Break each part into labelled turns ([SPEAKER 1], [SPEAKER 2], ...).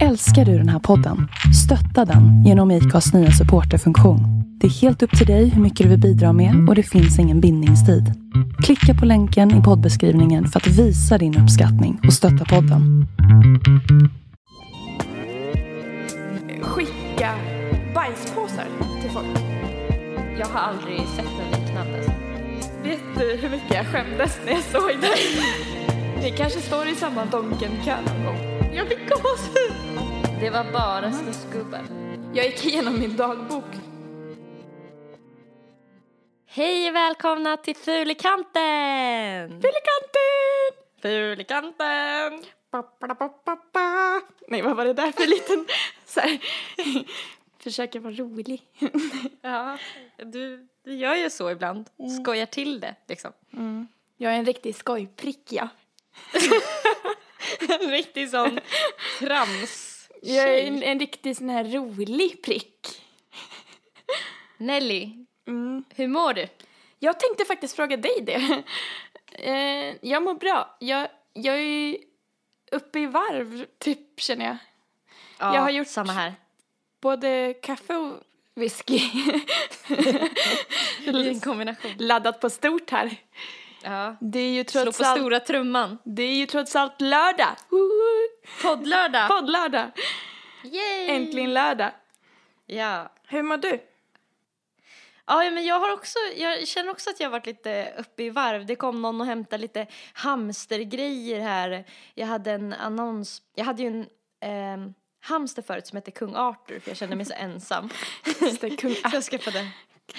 [SPEAKER 1] Älskar du den här podden? Stötta den genom IKAs nya supporterfunktion. Det är helt upp till dig hur mycket du vill bidra med och det finns ingen bindningstid. Klicka på länken i poddbeskrivningen för att visa din uppskattning och stötta podden.
[SPEAKER 2] Skicka bajspåsar till folk.
[SPEAKER 3] Jag har aldrig sett något liknande.
[SPEAKER 2] Vet du hur mycket jag skämdes när jag såg det? Vi kanske står i samma Donken-kö någon gång. Jag fick gåshud.
[SPEAKER 3] Det var bara snusgubbar.
[SPEAKER 2] Jag gick igenom min dagbok.
[SPEAKER 3] Hej och välkomna till Fulikanten! Fulikanten!
[SPEAKER 2] Ba, ba, ba, ba, ba. Nej, vad var det där för liten... Så här. Försöker vara rolig.
[SPEAKER 3] Ja, du, du gör ju så ibland. Skojar till det liksom.
[SPEAKER 2] Jag är en riktig skojprick, ja.
[SPEAKER 3] En riktig sån trams
[SPEAKER 2] Jag är en, en riktig sån här rolig prick.
[SPEAKER 3] Nelly,
[SPEAKER 2] Mm.
[SPEAKER 3] hur mår du?
[SPEAKER 2] Jag tänkte faktiskt fråga dig det. Eh, jag mår bra. Jag, jag är uppe i varv, typ, känner jag.
[SPEAKER 3] Ja,
[SPEAKER 2] Jag har gjort-
[SPEAKER 3] samma här.
[SPEAKER 2] Både kaffe och whisky.
[SPEAKER 3] En kombination.
[SPEAKER 2] Laddat på stort här.
[SPEAKER 3] Ja.
[SPEAKER 2] Det är ju
[SPEAKER 3] Slå
[SPEAKER 2] trots
[SPEAKER 3] på
[SPEAKER 2] allt,
[SPEAKER 3] stora trumman.
[SPEAKER 2] det är ju trots allt lördag.
[SPEAKER 3] Poddlördag!
[SPEAKER 2] Poddlördag.
[SPEAKER 3] Yay!
[SPEAKER 2] Äntligen lördag.
[SPEAKER 3] Ja.
[SPEAKER 2] Hur mår du?
[SPEAKER 3] Ja, men jag har också, jag känner också att jag har varit lite uppe i varv. Det kom någon och hämtade lite hamstergrejer här. Jag hade en annons, jag hade ju en ehm, hamster förut som hette Kung Arthur för jag kände mig så ensam.
[SPEAKER 2] Just det, kung
[SPEAKER 3] Så jag skaffade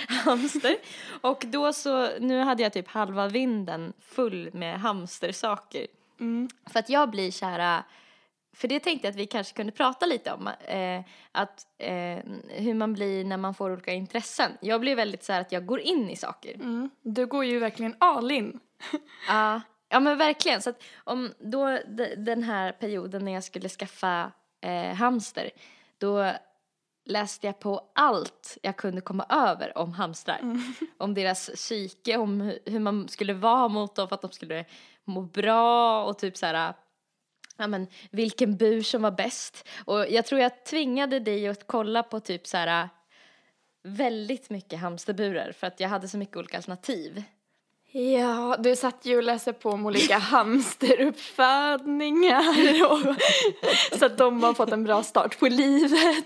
[SPEAKER 3] hamster. Och då så, nu hade jag typ halva vinden full med hamstersaker.
[SPEAKER 2] Mm.
[SPEAKER 3] För att jag blir kära, för det tänkte jag att vi kanske kunde prata lite om, eh, att eh, hur man blir när man får olika intressen. Jag blir väldigt så här att jag går in i saker.
[SPEAKER 2] Mm. Du går ju verkligen all in.
[SPEAKER 3] Ja, ja men verkligen. Så att om då de, den här perioden när jag skulle skaffa eh, hamster, då läste jag på allt jag kunde komma över om hamstrar. Om deras psyke, om hu- hur man skulle vara mot dem för att de skulle må bra och typ så här ja men vilken bur som var bäst. Och jag tror jag tvingade dig att kolla på typ så här väldigt mycket hamsterburar för att jag hade så mycket olika alternativ.
[SPEAKER 2] Ja, du satt ju och läste på om olika hamsteruppfödningar och, så att de har fått en bra start på livet.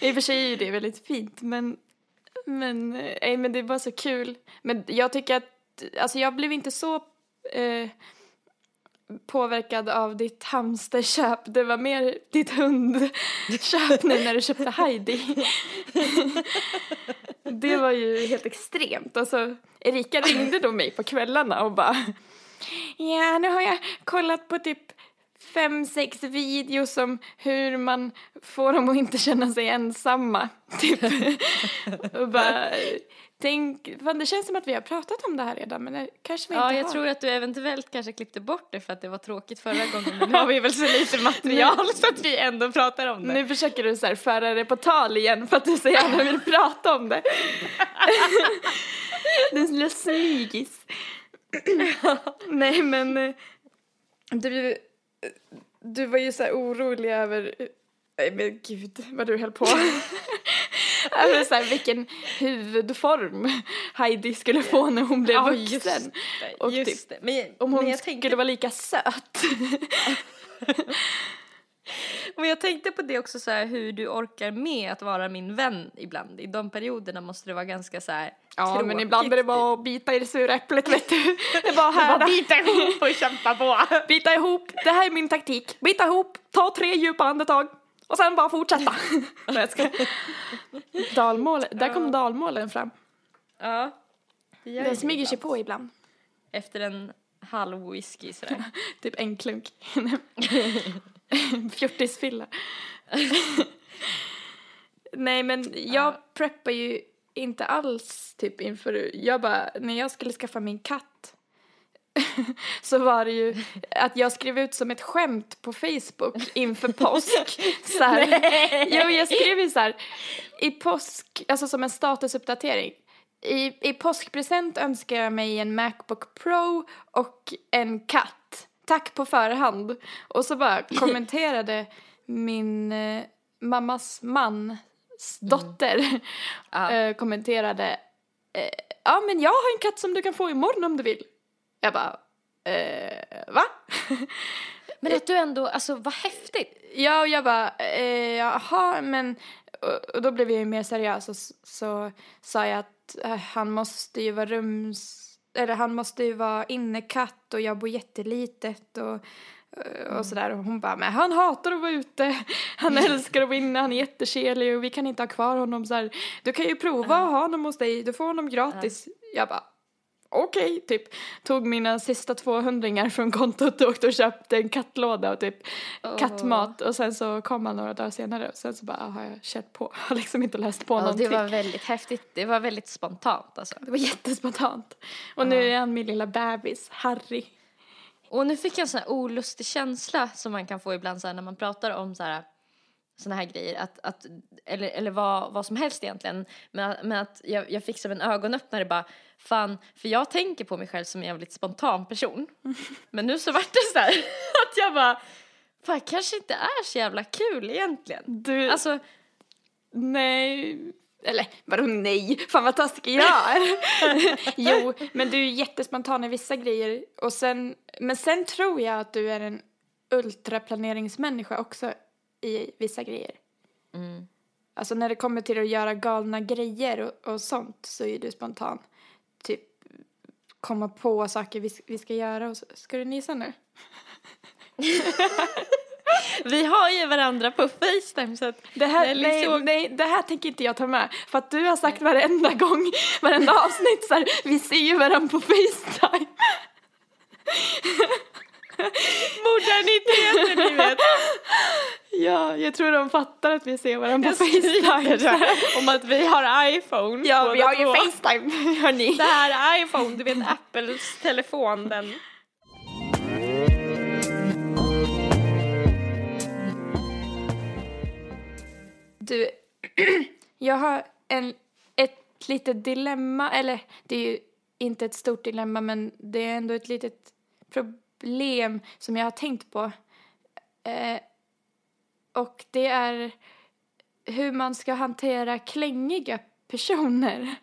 [SPEAKER 2] I och för sig är det väldigt fint, men, men, ej, men det var så kul. Men jag tycker att, alltså jag blev inte så eh, påverkad av ditt hamsterköp. Det var mer ditt hundköp nu när du köpte Heidi. Det var ju helt extremt. Alltså, Erika ringde då mig på kvällarna och bara Ja, nu har jag kollat på typ fem, sex videos om hur man får dem att inte känna sig ensamma. Typ. och bara, tänk, fan det känns som att vi har pratat om det här redan men kanske vi
[SPEAKER 3] Ja,
[SPEAKER 2] inte
[SPEAKER 3] jag
[SPEAKER 2] har.
[SPEAKER 3] tror att du eventuellt kanske klippte bort det för att det var tråkigt förra gången. Men nu har vi väl så lite material så att vi ändå pratar om det.
[SPEAKER 2] Nu försöker du så här föra det på tal igen för att du så gärna vill prata om det. Den lilla smygis. Nej men eh, du, du var ju så här orolig över, men gud vad du höll på. över så här vilken huvudform Heidi skulle få när hon blev
[SPEAKER 3] Ja,
[SPEAKER 2] vuxen.
[SPEAKER 3] just det.
[SPEAKER 2] Och
[SPEAKER 3] just
[SPEAKER 2] typ.
[SPEAKER 3] Men,
[SPEAKER 2] Om
[SPEAKER 3] men
[SPEAKER 2] hon
[SPEAKER 3] jag
[SPEAKER 2] skulle
[SPEAKER 3] tänkte,
[SPEAKER 2] vara lika söt.
[SPEAKER 3] men jag tänkte på det också så här hur du orkar med att vara min vän ibland. I de perioderna måste det vara ganska så här
[SPEAKER 2] Ja, men
[SPEAKER 3] tråkigt,
[SPEAKER 2] ibland är det
[SPEAKER 3] typ.
[SPEAKER 2] bara att bita i det sura äpplet, vet du. Det är bara här.
[SPEAKER 3] Bara bita ihop och kämpa på.
[SPEAKER 2] Bita ihop, det här är min taktik. Bita ihop, ta tre djupa andetag och sen bara fortsätta. Dalmål, där kom dalmålen fram.
[SPEAKER 3] Ja. Det gör
[SPEAKER 2] Den smyger sig på ibland.
[SPEAKER 3] Efter en halv whisky sådär.
[SPEAKER 2] Typ en klunk. Fjortisfylla. Nej men jag preppar ju inte alls typ inför, jag bara, när jag skulle skaffa min katt så var det ju att jag skrev ut som ett skämt på Facebook inför påsk. Så här, jo, jag skrev ju så här, i påsk, alltså som en statusuppdatering. I, I påskpresent önskar jag mig en Macbook Pro och en katt. Tack på förhand. Och så bara kommenterade min eh, mammas mans dotter
[SPEAKER 3] Ja.
[SPEAKER 2] eh, kommenterade eh, Ja men jag har en katt som du kan få imorgon om du vill. Jag bara eh, va?
[SPEAKER 3] Men att du ändå, alltså vad häftigt.
[SPEAKER 2] Ja och jag bara eh, jaha men och, och då blev jag ju mer seriös och så, så sa jag att eh, han måste ju vara rums eller han måste ju vara innekatt och jag bor jättelitet och eh, och sådär. Och hon bara men han hatar att vara ute. Han älskar att vara inne han är jättekelig och vi kan inte ha kvar honom. Så här du kan ju prova att ha honom hos dig du får honom gratis. Jag bara okej typ tog mina sista 200 från kontot och åkte och köpte en kattlåda och typ
[SPEAKER 3] Åh.
[SPEAKER 2] kattmat och sen så kom han några dagar senare och sen så bara har jag kört på har liksom inte läst på
[SPEAKER 3] Ja,
[SPEAKER 2] någonting
[SPEAKER 3] det var väldigt häftigt. Det var väldigt spontant alltså.
[SPEAKER 2] det var jättespontant och nu är han min lilla bebis Harry
[SPEAKER 3] Och nu fick jag en sån här olustig känsla som man kan få ibland så här, när man pratar om så här såna här grejer, att, att, eller, eller vad, vad som helst egentligen. Men, men att jag, jag fick som en ögonöppnare bara, fan, för jag tänker på mig själv som en jävligt spontan person. Men nu så vart det så här att jag bara, fan kanske inte är så jävla kul egentligen.
[SPEAKER 2] du
[SPEAKER 3] Alltså,
[SPEAKER 2] nej eller vadå nej? Fan vad taskig jag är. jo, men du är jättespontan i vissa grejer. Och sen, men sen tror jag att du är en ultraplaneringsmänniska också i vissa grejer.
[SPEAKER 3] mm,
[SPEAKER 2] Alltså när det kommer till att göra galna grejer och, och sånt så är du spontan. Typ komma på saker vi, vi ska göra och så. Ska du nysa nu?
[SPEAKER 3] vi har ju varandra på Facetime så att
[SPEAKER 2] Det här,
[SPEAKER 3] Nelly
[SPEAKER 2] nej, nej, det här tänker inte jag ta med. För att du har sagt varenda gång, varenda avsnitt så här, vi ser ju varandra på Facetime.
[SPEAKER 3] moderniteten ni vet.
[SPEAKER 2] Ja, jag tror de fattar att vi ser varandra på Facetime.
[SPEAKER 3] om att vi har iPhone.
[SPEAKER 2] Ja, vi har ju
[SPEAKER 3] två.
[SPEAKER 2] Facetime, hörni.
[SPEAKER 3] Det här är iPhone, du vet Apples telefon den.
[SPEAKER 2] Du, jag har en, ett litet dilemma, eller det är ju inte ett stort dilemma men det är ändå ett litet problem som jag har tänkt på. Eh, och det är hur man ska hantera klängiga personer.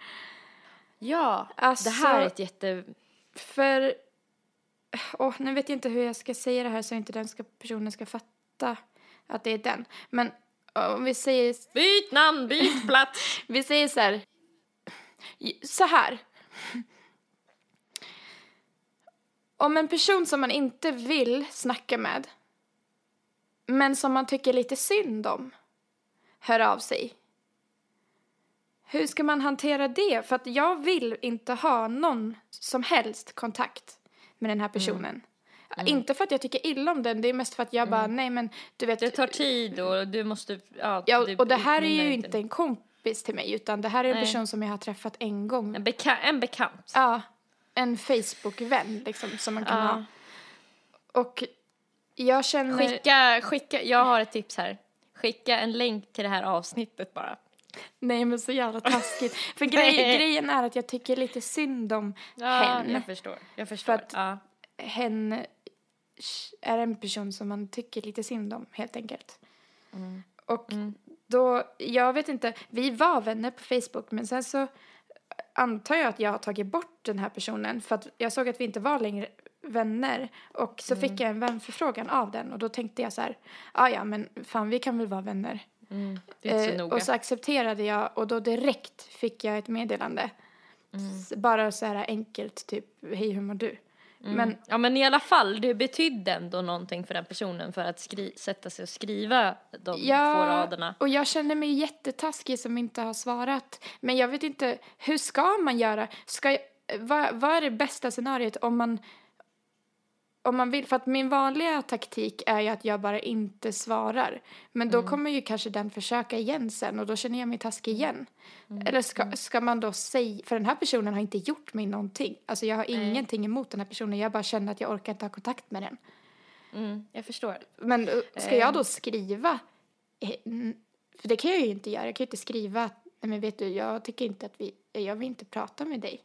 [SPEAKER 3] Ja,
[SPEAKER 2] Alltså-
[SPEAKER 3] det här är ett jätte...
[SPEAKER 2] För, åh, nu vet jag inte hur jag ska säga det här så inte den ska, personen ska fatta att det är den. Men om vi säger
[SPEAKER 3] Byt namn, byt plats.
[SPEAKER 2] Vi säger så här. Så här. Om en person som man inte vill snacka med men som man tycker lite synd om hör av sig. Hur ska man hantera det? För att jag vill inte ha någon som helst kontakt med den här personen. Inte för att jag tycker illa om den, det är mest för att jag bara, nej men du vet.
[SPEAKER 3] Det tar tid och du måste... Ja,
[SPEAKER 2] Ja,
[SPEAKER 3] du
[SPEAKER 2] och det här är ju inte en kompis till mig utan det här är en
[SPEAKER 3] Nej.
[SPEAKER 2] person som jag har träffat en gång.
[SPEAKER 3] En, beka- en bekant.
[SPEAKER 2] Ja, en Facebook-vän liksom som man kan
[SPEAKER 3] Ja.
[SPEAKER 2] ha. Och jag känner...
[SPEAKER 3] Skicka, skicka, jag har ett tips här. Skicka en länk till det här avsnittet bara.
[SPEAKER 2] Nej men så jävla taskigt. För grej, grejen är att jag tycker lite synd om
[SPEAKER 3] Ja,
[SPEAKER 2] hen.
[SPEAKER 3] jag förstår. Jag förstår.
[SPEAKER 2] att-
[SPEAKER 3] ja.
[SPEAKER 2] Hen är en person som man tycker lite synd om helt enkelt.
[SPEAKER 3] Mm.
[SPEAKER 2] Och då, jag vet inte, vi var vänner på Facebook men sen så antar jag att jag har tagit bort den här personen för att jag såg att vi inte var längre vänner och så
[SPEAKER 3] Mm.
[SPEAKER 2] fick jag en vänförfrågan av den och då tänkte jag så här, ah, ja men fan vi kan väl vara vänner.
[SPEAKER 3] Mm, inte så
[SPEAKER 2] Eh,
[SPEAKER 3] noga.
[SPEAKER 2] och så accepterade jag och då direkt fick jag ett meddelande.
[SPEAKER 3] Mm.
[SPEAKER 2] Bara så här enkelt typ, hej hur mår du?
[SPEAKER 3] Mm.
[SPEAKER 2] Men
[SPEAKER 3] Ja men i alla fall, det betydde ändå någonting för den personen för att skri- sätta sig och skriva de
[SPEAKER 2] Ja,
[SPEAKER 3] två raderna.
[SPEAKER 2] och jag känner mig jättetaskig som inte har svarat. Men jag vet inte, hur ska man göra? Ska jag, vad, vad är det bästa scenariot om man, om man vill? För att min vanliga taktik är ju att jag bara inte svarar. Men
[SPEAKER 3] Mm.
[SPEAKER 2] då kommer ju kanske den försöka igen sen och då känner jag mig taskig
[SPEAKER 3] Mm.
[SPEAKER 2] igen. Eller ska, ska man då säga, för den här personen har inte gjort mig någonting. Alltså jag har
[SPEAKER 3] Nej.
[SPEAKER 2] ingenting emot den här personen, jag bara känner att jag orkar inte ha kontakt med den.
[SPEAKER 3] Mm, jag förstår.
[SPEAKER 2] Men ska jag
[SPEAKER 3] Ehm.
[SPEAKER 2] då skriva? eh, mm, För det kan jag ju inte göra. Jag kan ju inte skriva nej men vet du, jag tycker inte att vi, jag vill inte prata med dig.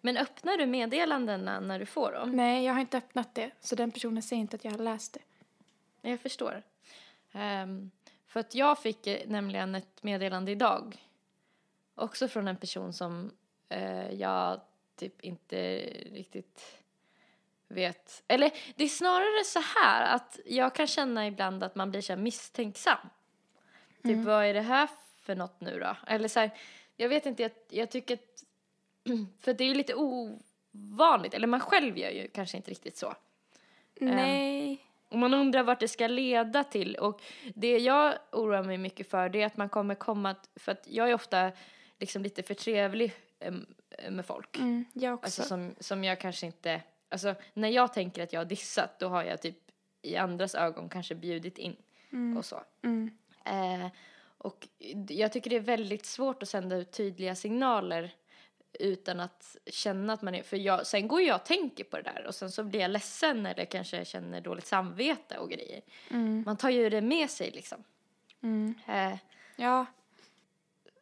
[SPEAKER 3] Men öppnar du meddelandena när du får dem?
[SPEAKER 2] Nej, jag har inte öppnat det. Så den personen säger inte att jag har läst det.
[SPEAKER 3] Jag förstår. Ehm, för att jag fick eh, nämligen ett meddelande idag. Också från en person som eh, jag typ inte riktigt vet. Eller det är snarare så här att jag kan känna ibland att man blir så misstänksam. Typ vad är det här för något nu då? Eller så här, jag vet inte, jag, jag tycker att, för det är ju lite ovanligt, eller man själv gör ju kanske inte riktigt så.
[SPEAKER 2] Nej.
[SPEAKER 3] Och man undrar vart det ska leda till. Och det jag oroar mig mycket för det är att man kommer komma, att- för att jag är ofta liksom lite för trevlig em, med folk.
[SPEAKER 2] Mm, jag också.
[SPEAKER 3] Alltså som, som jag kanske inte, alltså när jag tänker att jag har dissat då har jag typ i andras ögon kanske bjudit in och så.
[SPEAKER 2] Mm.
[SPEAKER 3] Eh, och jag tycker det är väldigt svårt att sända ut tydliga signaler utan att känna att man är, för jag, sen går jag och tänker på det där och sen så blir jag ledsen eller kanske känner dåligt samvete och grejer. Man tar ju det med sig liksom.
[SPEAKER 2] Mm.
[SPEAKER 3] Eh,
[SPEAKER 2] Ja.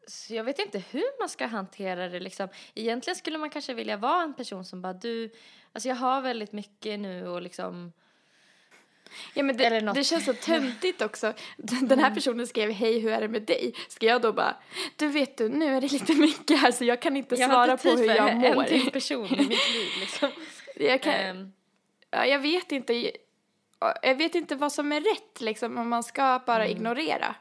[SPEAKER 3] så jag vet inte hur man ska hantera det liksom. Egentligen skulle man kanske vilja vara en person som bara du, alltså jag har väldigt mycket nu och liksom
[SPEAKER 2] Ja, men det, det känns så töntigt också. Den här personen skrev hej hur är det med dig? Ska jag då bara, du vet du nu är det lite mycket här så jag kan inte
[SPEAKER 3] jag har
[SPEAKER 2] svara
[SPEAKER 3] inte
[SPEAKER 2] på
[SPEAKER 3] tid
[SPEAKER 2] hur
[SPEAKER 3] för
[SPEAKER 2] jag mår.
[SPEAKER 3] en till person i mitt liv liksom.
[SPEAKER 2] Jag, kan,
[SPEAKER 3] Ehm,
[SPEAKER 2] ja, jag vet inte, jag vet inte vad som är rätt liksom om man ska bara
[SPEAKER 3] Mm.
[SPEAKER 2] ignorera.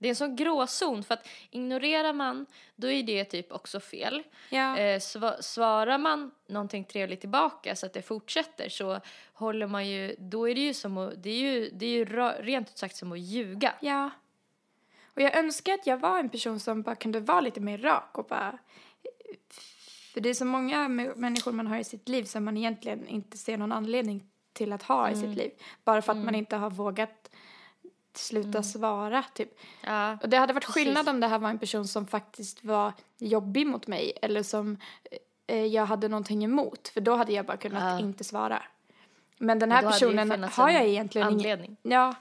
[SPEAKER 3] Det är en sån gråzon för att ignorerar man då är det typ också fel.
[SPEAKER 2] Ja.
[SPEAKER 3] Eh, sva- svarar man någonting trevligt tillbaka så att det fortsätter så håller man ju, då är det ju som att, det är ju, det är ju ra, rent ut sagt som att ljuga.
[SPEAKER 2] Ja. Och jag önskar att jag var en person som bara kunde vara lite mer rak och bara... För det är så många mä- människor man har i sitt liv som man egentligen inte ser någon anledning till att ha i
[SPEAKER 3] Mm.
[SPEAKER 2] sitt liv. Bara för att man inte har vågat sluta svara, typ.
[SPEAKER 3] Ja,
[SPEAKER 2] Och det hade varit
[SPEAKER 3] Precis.
[SPEAKER 2] skillnad om det här var en person som faktiskt var jobbig mot mig eller som eh, jag hade någonting emot. För då hade jag bara kunnat
[SPEAKER 3] Ja.
[SPEAKER 2] inte svara. Men den här personen har jag egentligen ingen...
[SPEAKER 3] anledning.
[SPEAKER 2] Ja,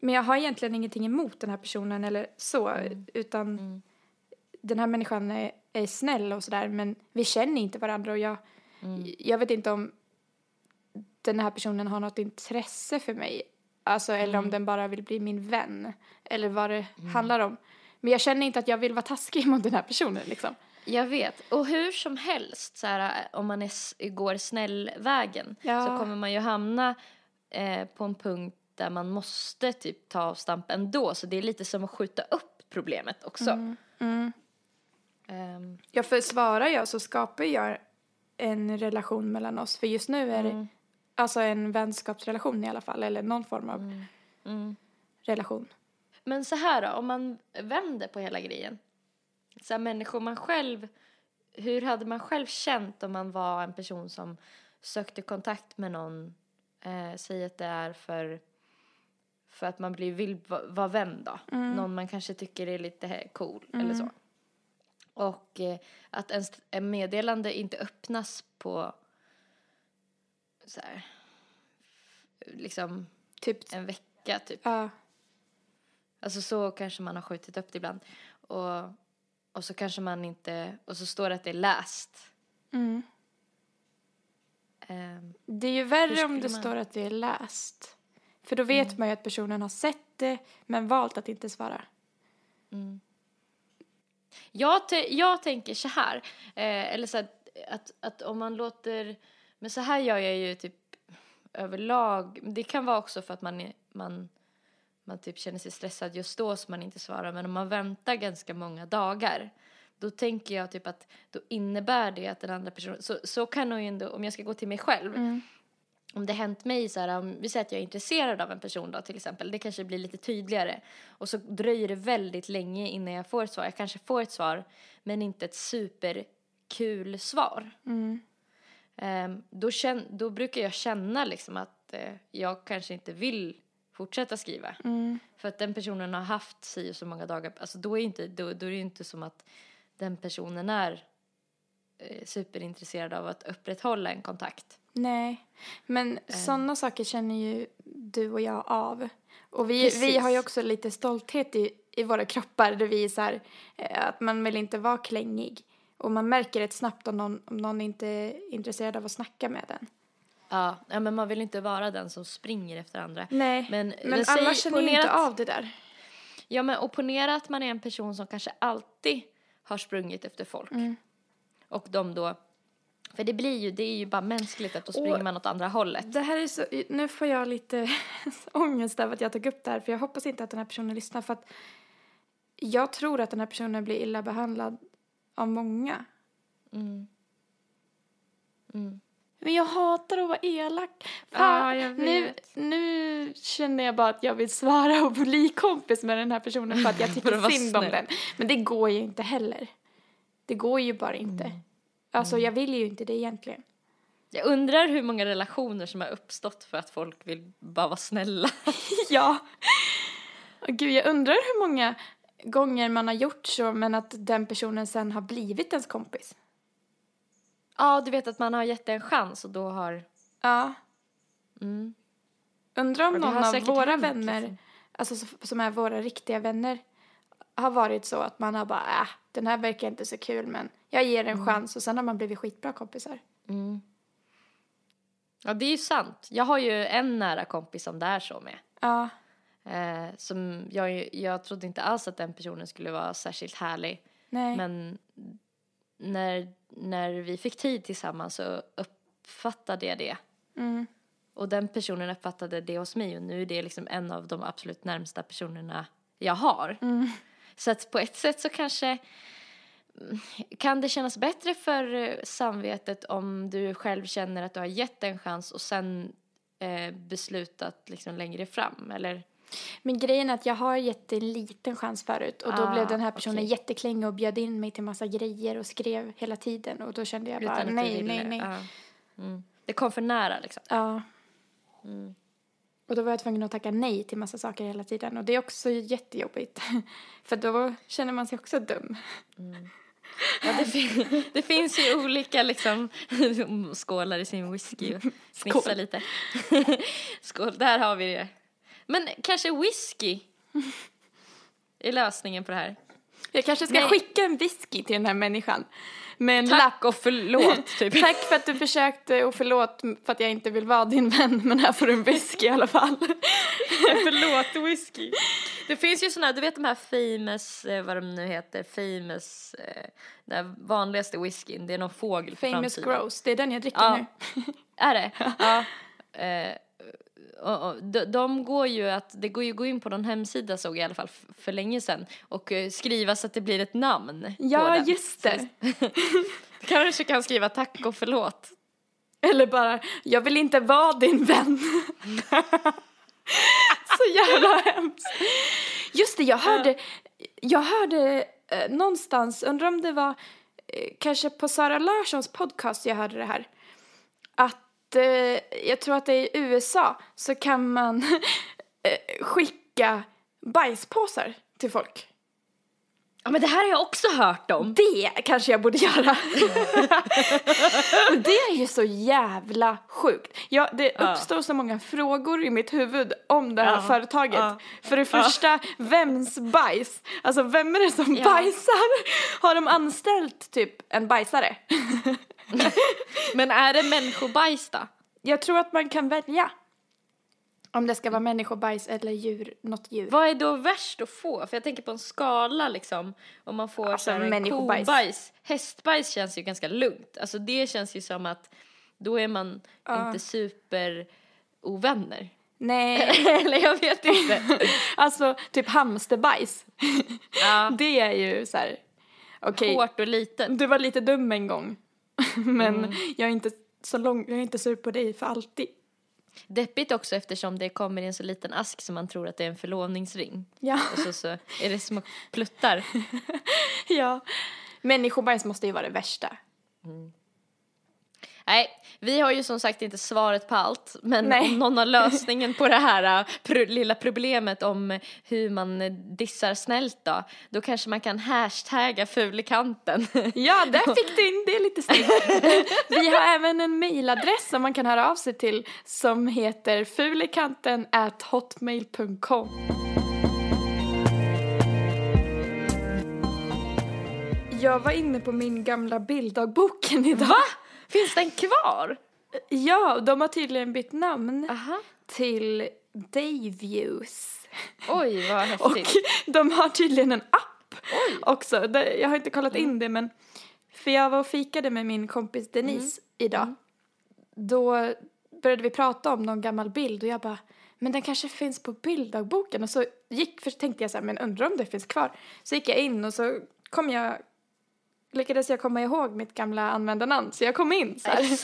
[SPEAKER 2] men jag har egentligen ingenting emot den här personen eller så,
[SPEAKER 3] Mm.
[SPEAKER 2] utan den här människan är, är snäll och sådär, men vi känner inte varandra och jag,
[SPEAKER 3] Mm.
[SPEAKER 2] jag vet inte om den här personen har något intresse för mig, alltså, eller
[SPEAKER 3] Mm.
[SPEAKER 2] om den bara vill bli min vän, eller vad det handlar om. Men jag känner inte att jag vill vara taskig mot den här personen liksom.
[SPEAKER 3] Jag vet. Och hur som helst, så här, om man är, går snällvägen
[SPEAKER 2] Ja.
[SPEAKER 3] så kommer man ju hamna eh, på en punkt där man måste typ ta avstamp ändå. Så det är lite som att skjuta upp problemet också.
[SPEAKER 2] Mm.
[SPEAKER 3] Ehm,
[SPEAKER 2] Ja, för svarar jag så skapar jag en relation mellan oss, för just nu är det alltså en vänskapsrelation i alla fall, eller någon form av
[SPEAKER 3] mm.
[SPEAKER 2] relation.
[SPEAKER 3] Men så här då, om man vänder på hela grejen. Så här, människor man själv, hur hade man själv känt om man var en person som sökte kontakt med någon, eh, säg att det är för, för att man blir, vill va- vara vän då. Någon man kanske tycker är lite cool eller så. Och eh, att ens en meddelande inte öppnas på så här, liksom
[SPEAKER 2] Typ,
[SPEAKER 3] en vecka typ.
[SPEAKER 2] ja.
[SPEAKER 3] Alltså så kanske man har skjutit upp det ibland. Och, och så kanske man inte, och så står det att det är läst.
[SPEAKER 2] Mm.
[SPEAKER 3] Ehm,
[SPEAKER 2] Det är ju värre om det
[SPEAKER 3] man-
[SPEAKER 2] står att det är läst. För då vet man ju att personen har sett det, men valt att inte svara.
[SPEAKER 3] jag, te- jag tänker så här, eh, eller så här, att, att om man låter, men så här gör jag ju typ överlag, det kan vara också för att man, är- man, man typ känner sig stressad just då så man inte svarar, men om man väntar ganska många dagar då tänker jag typ att då innebär det att den andra personen, så, så kan ju ändå, om jag ska gå till mig själv, om det hänt mig så här, om vi säger att jag är intresserad av en person då till exempel, det kanske blir lite tydligare. Och så dröjer det väldigt länge innan jag får ett svar. Jag kanske får ett svar men inte ett superkul svar. Ehm, då, känn, då brukar jag känna liksom att eh, jag kanske inte vill fortsätta skriva. För att den personen har haft si och så många dagar, alltså då är, inte, då, då är det inte som att den personen är eh, superintresserad av att upprätthålla en kontakt.
[SPEAKER 2] Nej, men
[SPEAKER 3] Eh.
[SPEAKER 2] sådana saker känner ju du och jag av. Och vi, vi har ju också lite stolthet i, i våra kroppar där vi är så här, eh, att man vill inte vara klängig. Och man märker rätt snabbt om någon, om någon inte är intresserad av att snacka med den.
[SPEAKER 3] Ja, ja, men man vill inte vara den som springer efter andra.
[SPEAKER 2] Nej,
[SPEAKER 3] Men,
[SPEAKER 2] men, alla känner ju inte av det där.
[SPEAKER 3] Ja, men och ponera att man är en person som kanske alltid har sprungit efter folk.
[SPEAKER 2] Mm.
[SPEAKER 3] Och de då, för det blir ju, det är ju bara mänskligt att då springer
[SPEAKER 2] Och-
[SPEAKER 3] man åt andra hållet.
[SPEAKER 2] Det här är så, nu får jag lite ångest över att jag tog upp det här för jag hoppas inte att den här personen lyssnar för att jag tror att den här personen blir illa behandlad av många.
[SPEAKER 3] Mm. Mm.
[SPEAKER 2] Men jag hatar att vara elak.
[SPEAKER 3] Ja,
[SPEAKER 2] Fan,
[SPEAKER 3] jag
[SPEAKER 2] nu, nu känner jag bara att jag vill svara och bli kompis med den här personen för att jag tycker
[SPEAKER 3] att
[SPEAKER 2] synd om den. Men det går ju inte heller. Det går ju bara inte.
[SPEAKER 3] Mm.
[SPEAKER 2] Alltså jag vill ju inte det egentligen.
[SPEAKER 3] Jag undrar hur många relationer som har uppstått för att folk vill bara vara snälla.
[SPEAKER 2] ja. Gud, jag undrar hur många gånger man har gjort så men att den personen sen har blivit ens kompis.
[SPEAKER 3] Ja, du vet att man har gett det en chans och då har...
[SPEAKER 2] Ja.
[SPEAKER 3] Mm.
[SPEAKER 2] Undrar om någon av våra
[SPEAKER 3] hänt,
[SPEAKER 2] vänner,
[SPEAKER 3] liksom.
[SPEAKER 2] alltså som- är våra riktiga vänner, har varit så att man har bara, äh, den här verkar inte så kul men jag ger en chans och sen har man blivit skitbra kompisar.
[SPEAKER 3] Mm. Ja, det är ju sant. Jag har ju en nära kompis som det är så med.
[SPEAKER 2] Ja,
[SPEAKER 3] Eh, som jag, jag trodde inte alls att den personen skulle vara särskilt härlig.
[SPEAKER 2] nej.
[SPEAKER 3] Men när, när vi fick tid tillsammans så uppfattade jag det.
[SPEAKER 2] Mm.
[SPEAKER 3] Och den personen uppfattade det hos mig och nu är det liksom en av de absolut närmsta personerna jag har.
[SPEAKER 2] Mm.
[SPEAKER 3] Så att på ett sätt så kanske mm, kan det kännas bättre för eh, samvetet om du själv känner att du har gett en chans och sen eh, beslutat liksom längre fram eller
[SPEAKER 2] Men grejen är att jag har gett en liten chans förut och då
[SPEAKER 3] Ah,
[SPEAKER 2] blev den här personen
[SPEAKER 3] okej.
[SPEAKER 2] jätteklängig och bjöd in mig till massa grejer och skrev hela tiden och då kände jag bara
[SPEAKER 3] utan
[SPEAKER 2] nej, nej, nej.
[SPEAKER 3] Ja. Mm. Det kom för nära liksom.
[SPEAKER 2] Ja.
[SPEAKER 3] Mm.
[SPEAKER 2] Och då var jag tvungen att tacka nej till massa saker hela tiden och det är också jättejobbigt. För då känner man sig också dum.
[SPEAKER 3] Ja, det, fin- det finns ju olika liksom, skålar i sin whisky och
[SPEAKER 2] Skål.
[SPEAKER 3] lite. Skål, där har vi det. Men kanske whisky är lösningen på det här.
[SPEAKER 2] Jag kanske ska
[SPEAKER 3] Nej.
[SPEAKER 2] skicka en whisky till den här människan. Med en lapp.
[SPEAKER 3] Tack och förlåt, typ.
[SPEAKER 2] Tack för att du försökte och förlåt för att jag inte vill vara din vän men här får du en whisky i alla fall.
[SPEAKER 3] förlåt, whisky. Det finns ju såna, du vet de här famous, eh, vad de nu heter, famous, eh, den vanligaste whiskyn, det är någon fågel
[SPEAKER 2] Famous
[SPEAKER 3] framtiden.
[SPEAKER 2] Gross, det är den jag dricker
[SPEAKER 3] Ja.
[SPEAKER 2] nu.
[SPEAKER 3] Är det? Ja. Eh, och, och, de, de går ju att, det går ju att gå in på någon hemsida såg jag i alla fall för länge sedan och eh, skriva så att det blir ett namn på
[SPEAKER 2] Ja, just det.
[SPEAKER 3] Kanske kan skriva tack och förlåt.
[SPEAKER 2] Eller bara, jag vill inte vara din vän. Så jävla hemskt. Just det, jag hörde, jag hörde eh, någonstans, undrar om det var eh, kanske på Sara Larssons podcast jag hörde det här. Att eh, jag tror att det är i USA så kan man eh, skicka bajspåsar till folk.
[SPEAKER 3] Ja men det här har jag också hört om.
[SPEAKER 2] Det kanske jag borde göra. Det är ju så jävla sjukt. Ja, det
[SPEAKER 3] Ja.
[SPEAKER 2] uppstår så många frågor i mitt huvud om det här
[SPEAKER 3] Ja.
[SPEAKER 2] företaget.
[SPEAKER 3] Ja.
[SPEAKER 2] För det första, vems bajs? Alltså vem är det som bajsar? Har de anställt typ en bajsare?
[SPEAKER 3] Men är det människobajs då?
[SPEAKER 2] Jag tror att man kan välja. Om det ska vara människobajs eller djur, något djur.
[SPEAKER 3] Vad är då värst att få? För jag tänker på en skala liksom. Om man får
[SPEAKER 2] Alltså,
[SPEAKER 3] så här kobajs. Hästbajs känns ju ganska lugnt. Alltså det känns ju som att då är man
[SPEAKER 2] Ja.
[SPEAKER 3] inte super ovänner.
[SPEAKER 2] Nej,
[SPEAKER 3] Eller jag vet inte.
[SPEAKER 2] alltså typ hamsterbajs.
[SPEAKER 3] ja.
[SPEAKER 2] Det är ju så här, okej.
[SPEAKER 3] Hårt och litet.
[SPEAKER 2] Du var lite dum en gång. Men jag är inte så lång, jag är inte sur på dig för alltid.
[SPEAKER 3] Deppigt också eftersom det kommer i en så liten ask som man tror att det är en förlovningsring.
[SPEAKER 2] Ja,
[SPEAKER 3] Och så, så är det små pluttar.
[SPEAKER 2] ja. Människobajs måste ju vara det värsta.
[SPEAKER 3] Nej, vi har ju som sagt inte svaret på allt. Men
[SPEAKER 2] Nej.
[SPEAKER 3] om någon har lösningen på det här äh, pro- lilla problemet om hur man dissar snällt då, då kanske man kan hashtagga fulikanten.
[SPEAKER 2] Ja, där fick du in det lite snyggt. Vi har även en mailadress som man kan höra av sig till som heter fulikanten at hotmail.com. Jag var inne på min gamla bilddagboken idag.
[SPEAKER 3] Va? Finns den kvar?
[SPEAKER 2] Ja, de har tydligen bytt namn
[SPEAKER 3] Aha.
[SPEAKER 2] till Dayviews.
[SPEAKER 3] Oj, vad
[SPEAKER 2] Och
[SPEAKER 3] häftigt.
[SPEAKER 2] de har tydligen en app
[SPEAKER 3] Oj.
[SPEAKER 2] också. Jag har inte kollat in det men för jag var och fikade med min kompis Denise idag. Då började vi prata om någon gammal bild och jag bara men den kanske finns på bilddagboken och så gick, för tänkte jag så här, men undrar om det finns kvar. Så gick jag in och så kom jag, lyckades jag komma ihåg mitt gamla användarnamn så jag kom in så här.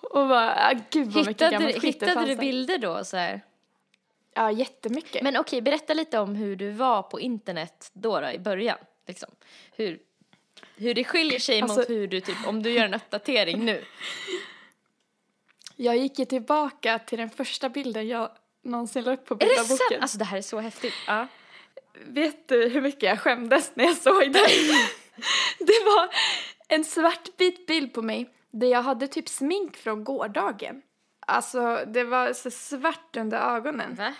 [SPEAKER 2] Och bara, ah, gud vad mycket
[SPEAKER 3] Hittade,
[SPEAKER 2] gammalt
[SPEAKER 3] du-
[SPEAKER 2] skit
[SPEAKER 3] hittade
[SPEAKER 2] fanns
[SPEAKER 3] du bilder då så här?
[SPEAKER 2] Ja, jättemycket.
[SPEAKER 3] Men okej, berätta lite om hur du var på internet då, då i början. Liksom. Hur, hur det skiljer sig mot
[SPEAKER 2] Alltså-
[SPEAKER 3] hur du, typ, om du gör en uppdatering nu.
[SPEAKER 2] Jag gick ju tillbaka till den första bilden jag någonsin la upp på
[SPEAKER 3] Är det
[SPEAKER 2] bilderboken.
[SPEAKER 3] sant? Alltså det här är så häftigt. Ja.
[SPEAKER 2] Vet du hur mycket jag skämdes när jag såg det? det var en svartvit bild på mig där jag hade typ smink från gårdagen. Alltså det var så svart under ögonen.
[SPEAKER 3] Va?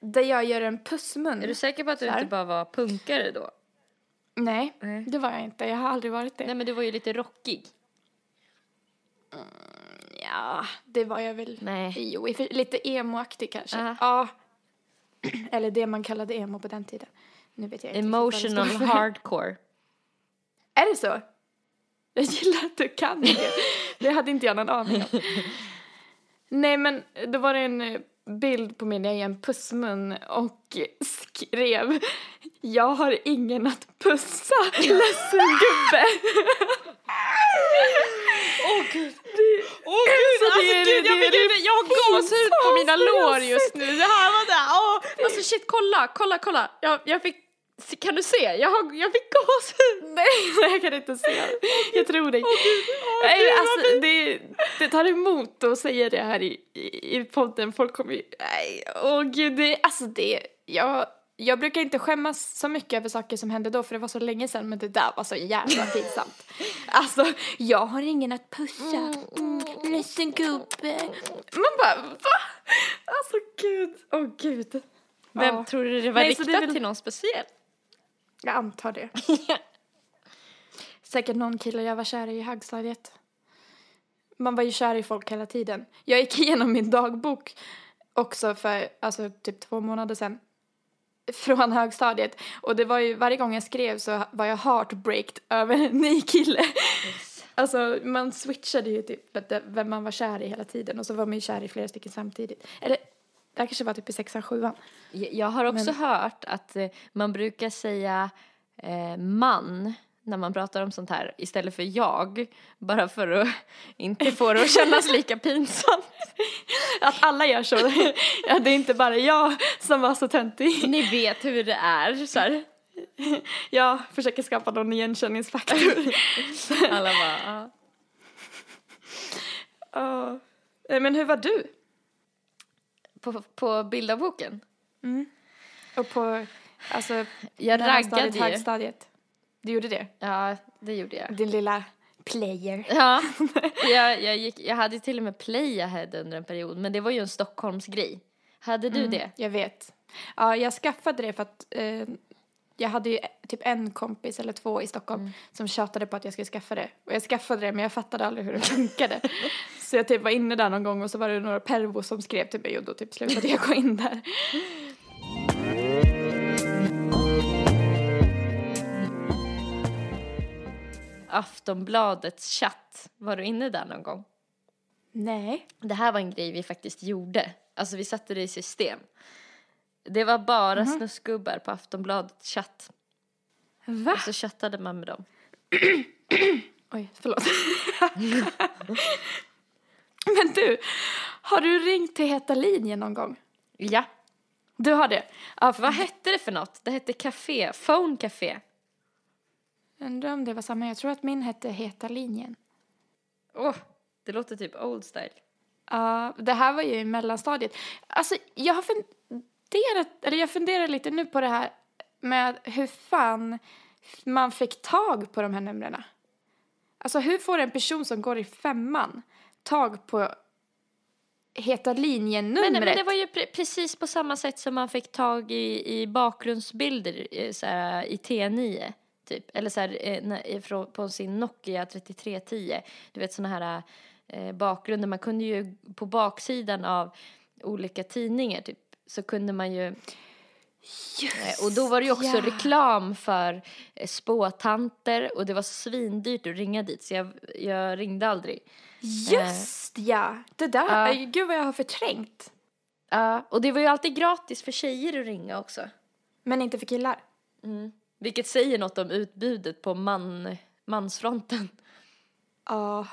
[SPEAKER 2] Där jag gör en pussmun.
[SPEAKER 3] Är du säker på att du inte bara var punkare då?
[SPEAKER 2] Nej,
[SPEAKER 3] Nej.
[SPEAKER 2] det var jag inte. Jag har aldrig varit det.
[SPEAKER 3] Nej men du var ju lite rockig.
[SPEAKER 2] Ja, det var jag väl.
[SPEAKER 3] Nej.
[SPEAKER 2] Jo, lite emo-aktig kanske.
[SPEAKER 3] Aha.
[SPEAKER 2] Ja. Eller det man kallade emo på den tiden. Nu vet jag inte
[SPEAKER 3] Emotional hardcore.
[SPEAKER 2] Är det så? Jag gillar att du kan det. Det hade inte jag någon aning om. Nej men då var det en eh, bild på mig när jag är en pussmun och skrev Jag har ingen att pussa, ledsen gubbe.
[SPEAKER 3] Åh gud!
[SPEAKER 2] Åh gud,
[SPEAKER 3] Alltså
[SPEAKER 2] det är-
[SPEAKER 3] gud, jag,
[SPEAKER 2] det det
[SPEAKER 3] jag har gåshud på mina lår just nu. Det här var det. Åh, alltså shit, kolla, kolla, kolla. Jag, jag fick, kan du se? Jag, har, jag fick gåshud.
[SPEAKER 2] Nej, jag kan inte se. Jag tror dig. Nej, alltså, det, det tar emot att säga det här i, i, i podden. Folk kommer ju... Nej, åh gud, det, alltså det... Jag, jag brukar inte skämmas så mycket över saker som hände då för det var så länge sedan men det där var så jävla pinsamt. Alltså, jag har ingen att pussa. Mm, ledsen gubbe. Man bara, va? Alltså gud, åh gud.
[SPEAKER 3] Vem
[SPEAKER 2] Ja.
[SPEAKER 3] tror du det var
[SPEAKER 2] Nej,
[SPEAKER 3] riktat
[SPEAKER 2] det väl-
[SPEAKER 3] till någon speciell?
[SPEAKER 2] Jag antar det. Säkert någon kille jag var kär i i högstadiet. Man var ju kär i folk hela tiden. Jag gick igenom min dagbok också för alltså typ två månader sedan. Från högstadiet. Och det var ju varje gång jag skrev så var jag heartbreaked över en ny kille. Alltså man switchade ju typ vem man var kär i hela tiden och så var man ju kär i flera stycken samtidigt. Eller det här kanske var typ i sexan, sjuan.
[SPEAKER 3] Jag har också
[SPEAKER 2] Men-
[SPEAKER 3] hört att eh, man brukar säga eh, man när man pratar om sånt här istället för jag. Bara för att inte få det att kännas lika pinsamt.
[SPEAKER 2] Att alla gör så. ja, det är inte bara jag som var så töntig.
[SPEAKER 3] Ni vet hur det är. Så här.
[SPEAKER 2] Jag försöker skapa någon igenkänningsfaktor.
[SPEAKER 3] Alla bara, ja.
[SPEAKER 2] Eh, Men hur var du?
[SPEAKER 3] På, på bildarboken.
[SPEAKER 2] Och på, alltså,
[SPEAKER 3] Jag raggade
[SPEAKER 2] högstadiet? Du gjorde det?
[SPEAKER 3] Ja, det gjorde jag.
[SPEAKER 2] Din lilla player.
[SPEAKER 3] Ja, jag, jag, gick, jag hade till och med Playahead under en period, men det var ju en Stockholmsgrej. Hade du det?
[SPEAKER 2] Jag vet. Ja, jag skaffade det för att eh, jag hade ju typ en kompis eller två i Stockholm som tjatade på att jag skulle skaffa det. Och jag skaffade det men jag fattade aldrig hur det funkade. så jag typ var inne där någon gång och så var det några pervo som skrev till mig och då typ slutade jag gå in där.
[SPEAKER 3] Aftonbladets chatt, var du inne där någon gång?
[SPEAKER 2] Nej.
[SPEAKER 3] Det här var en grej vi faktiskt gjorde. Alltså vi satte det i system. Det var bara snuskgubbar på Aftonbladets chatt.
[SPEAKER 2] Va?
[SPEAKER 3] Och så chattade man med dem.
[SPEAKER 2] Oj, förlåt. Men du, har du ringt till Heta linjen någon gång?
[SPEAKER 3] Ja.
[SPEAKER 2] Du har det? Ja,
[SPEAKER 3] Vad hette det för något? Det hette Café, Phone Café.
[SPEAKER 2] Undrar om det var samma. Jag tror att min hette Heta linjen.
[SPEAKER 3] Åh, det låter typ old style.
[SPEAKER 2] Ja, det här var ju i mellanstadiet. Alltså, jag har funderat, eller jag funderar lite nu på det här med hur fan man fick tag på de här numren. Alltså, hur får en person som går i femman tag på Heta linjen-numret?
[SPEAKER 3] Men, men det var ju pre- precis på samma sätt som man fick tag i, i bakgrundsbilder så här, i T9. Typ. Eller så här, eh, på sin Nokia 3310. Du vet såna här eh, bakgrunder. Man kunde ju på baksidan av olika tidningar typ så kunde man ju
[SPEAKER 2] Just,
[SPEAKER 3] Eh, Och då var det ju också
[SPEAKER 2] ja.
[SPEAKER 3] reklam för eh, spåtanter och det var svindyrt att ringa dit så jag, jag ringde aldrig.
[SPEAKER 2] Just ja, det där, eh, gud vad jag har förträngt.
[SPEAKER 3] Ja, och det var ju alltid gratis för tjejer att ringa också.
[SPEAKER 2] Men inte för killar.
[SPEAKER 3] Vilket säger något om utbudet på man, mansfronten.
[SPEAKER 2] Ja,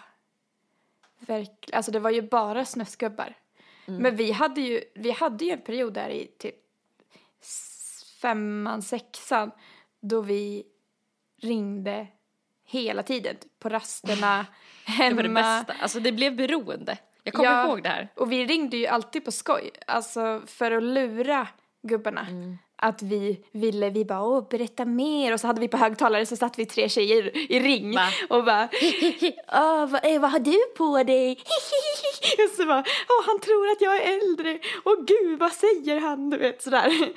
[SPEAKER 2] verkligen. Alltså det var ju bara snusgubbar.
[SPEAKER 3] Mm.
[SPEAKER 2] Men vi hade ju, vi hade ju en period där i typ femman, sexan då vi ringde hela tiden. typ På rasterna,
[SPEAKER 3] Det
[SPEAKER 2] hemma.
[SPEAKER 3] var det bästa. Alltså det blev beroende. Jag kommer
[SPEAKER 2] Ja.
[SPEAKER 3] ihåg det här.
[SPEAKER 2] Och vi ringde ju alltid på skoj, alltså för att lura gubbarna.
[SPEAKER 3] Mm.
[SPEAKER 2] Att vi ville, vi bara åh berätta mer och så hade vi på högtalare så satt vi tre tjejer i ring
[SPEAKER 3] Va?
[SPEAKER 2] och bara åh vad, eh, vad har du på dig? och så bara åh han tror att jag är äldre, åh gud vad säger han du vet sådär.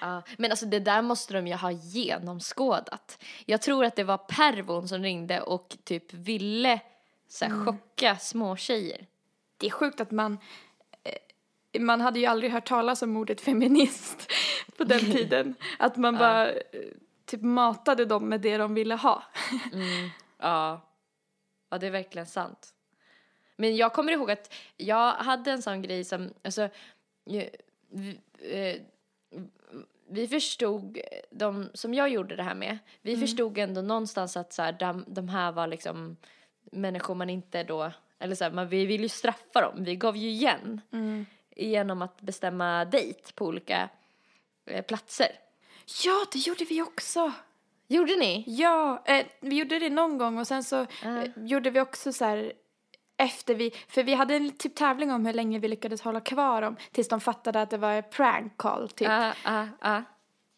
[SPEAKER 3] Ja, men alltså det där måste de ju ha genomskådat. Jag tror att det var pervon som ringde och typ ville så här, chocka småtjejer.
[SPEAKER 2] Det är sjukt att man man hade ju aldrig hört talas om ordet feminist på den tiden. Att man bara eh, typ matade dem med det de ville ha.
[SPEAKER 3] Ja. Ja, det är verkligen sant. Men jag kommer ihåg att jag hade en sån grej som, alltså, vi, eh, vi förstod, de som jag gjorde det här med, vi förstod ändå någonstans att så här, de, de här var liksom människor man inte då, eller så här, man, vi ville ju straffa dem, vi gav ju igen genom att bestämma dejt på olika eh, platser.
[SPEAKER 2] Ja, det gjorde vi också.
[SPEAKER 3] Gjorde ni?
[SPEAKER 2] Ja, eh, vi gjorde det någon gång och sen så
[SPEAKER 3] Ah.
[SPEAKER 2] eh, gjorde vi också så här efter vi, för vi hade en typ tävling om hur länge vi lyckades hålla kvar dem tills de fattade att det var en prank call typ.
[SPEAKER 3] Ja, ja, ja.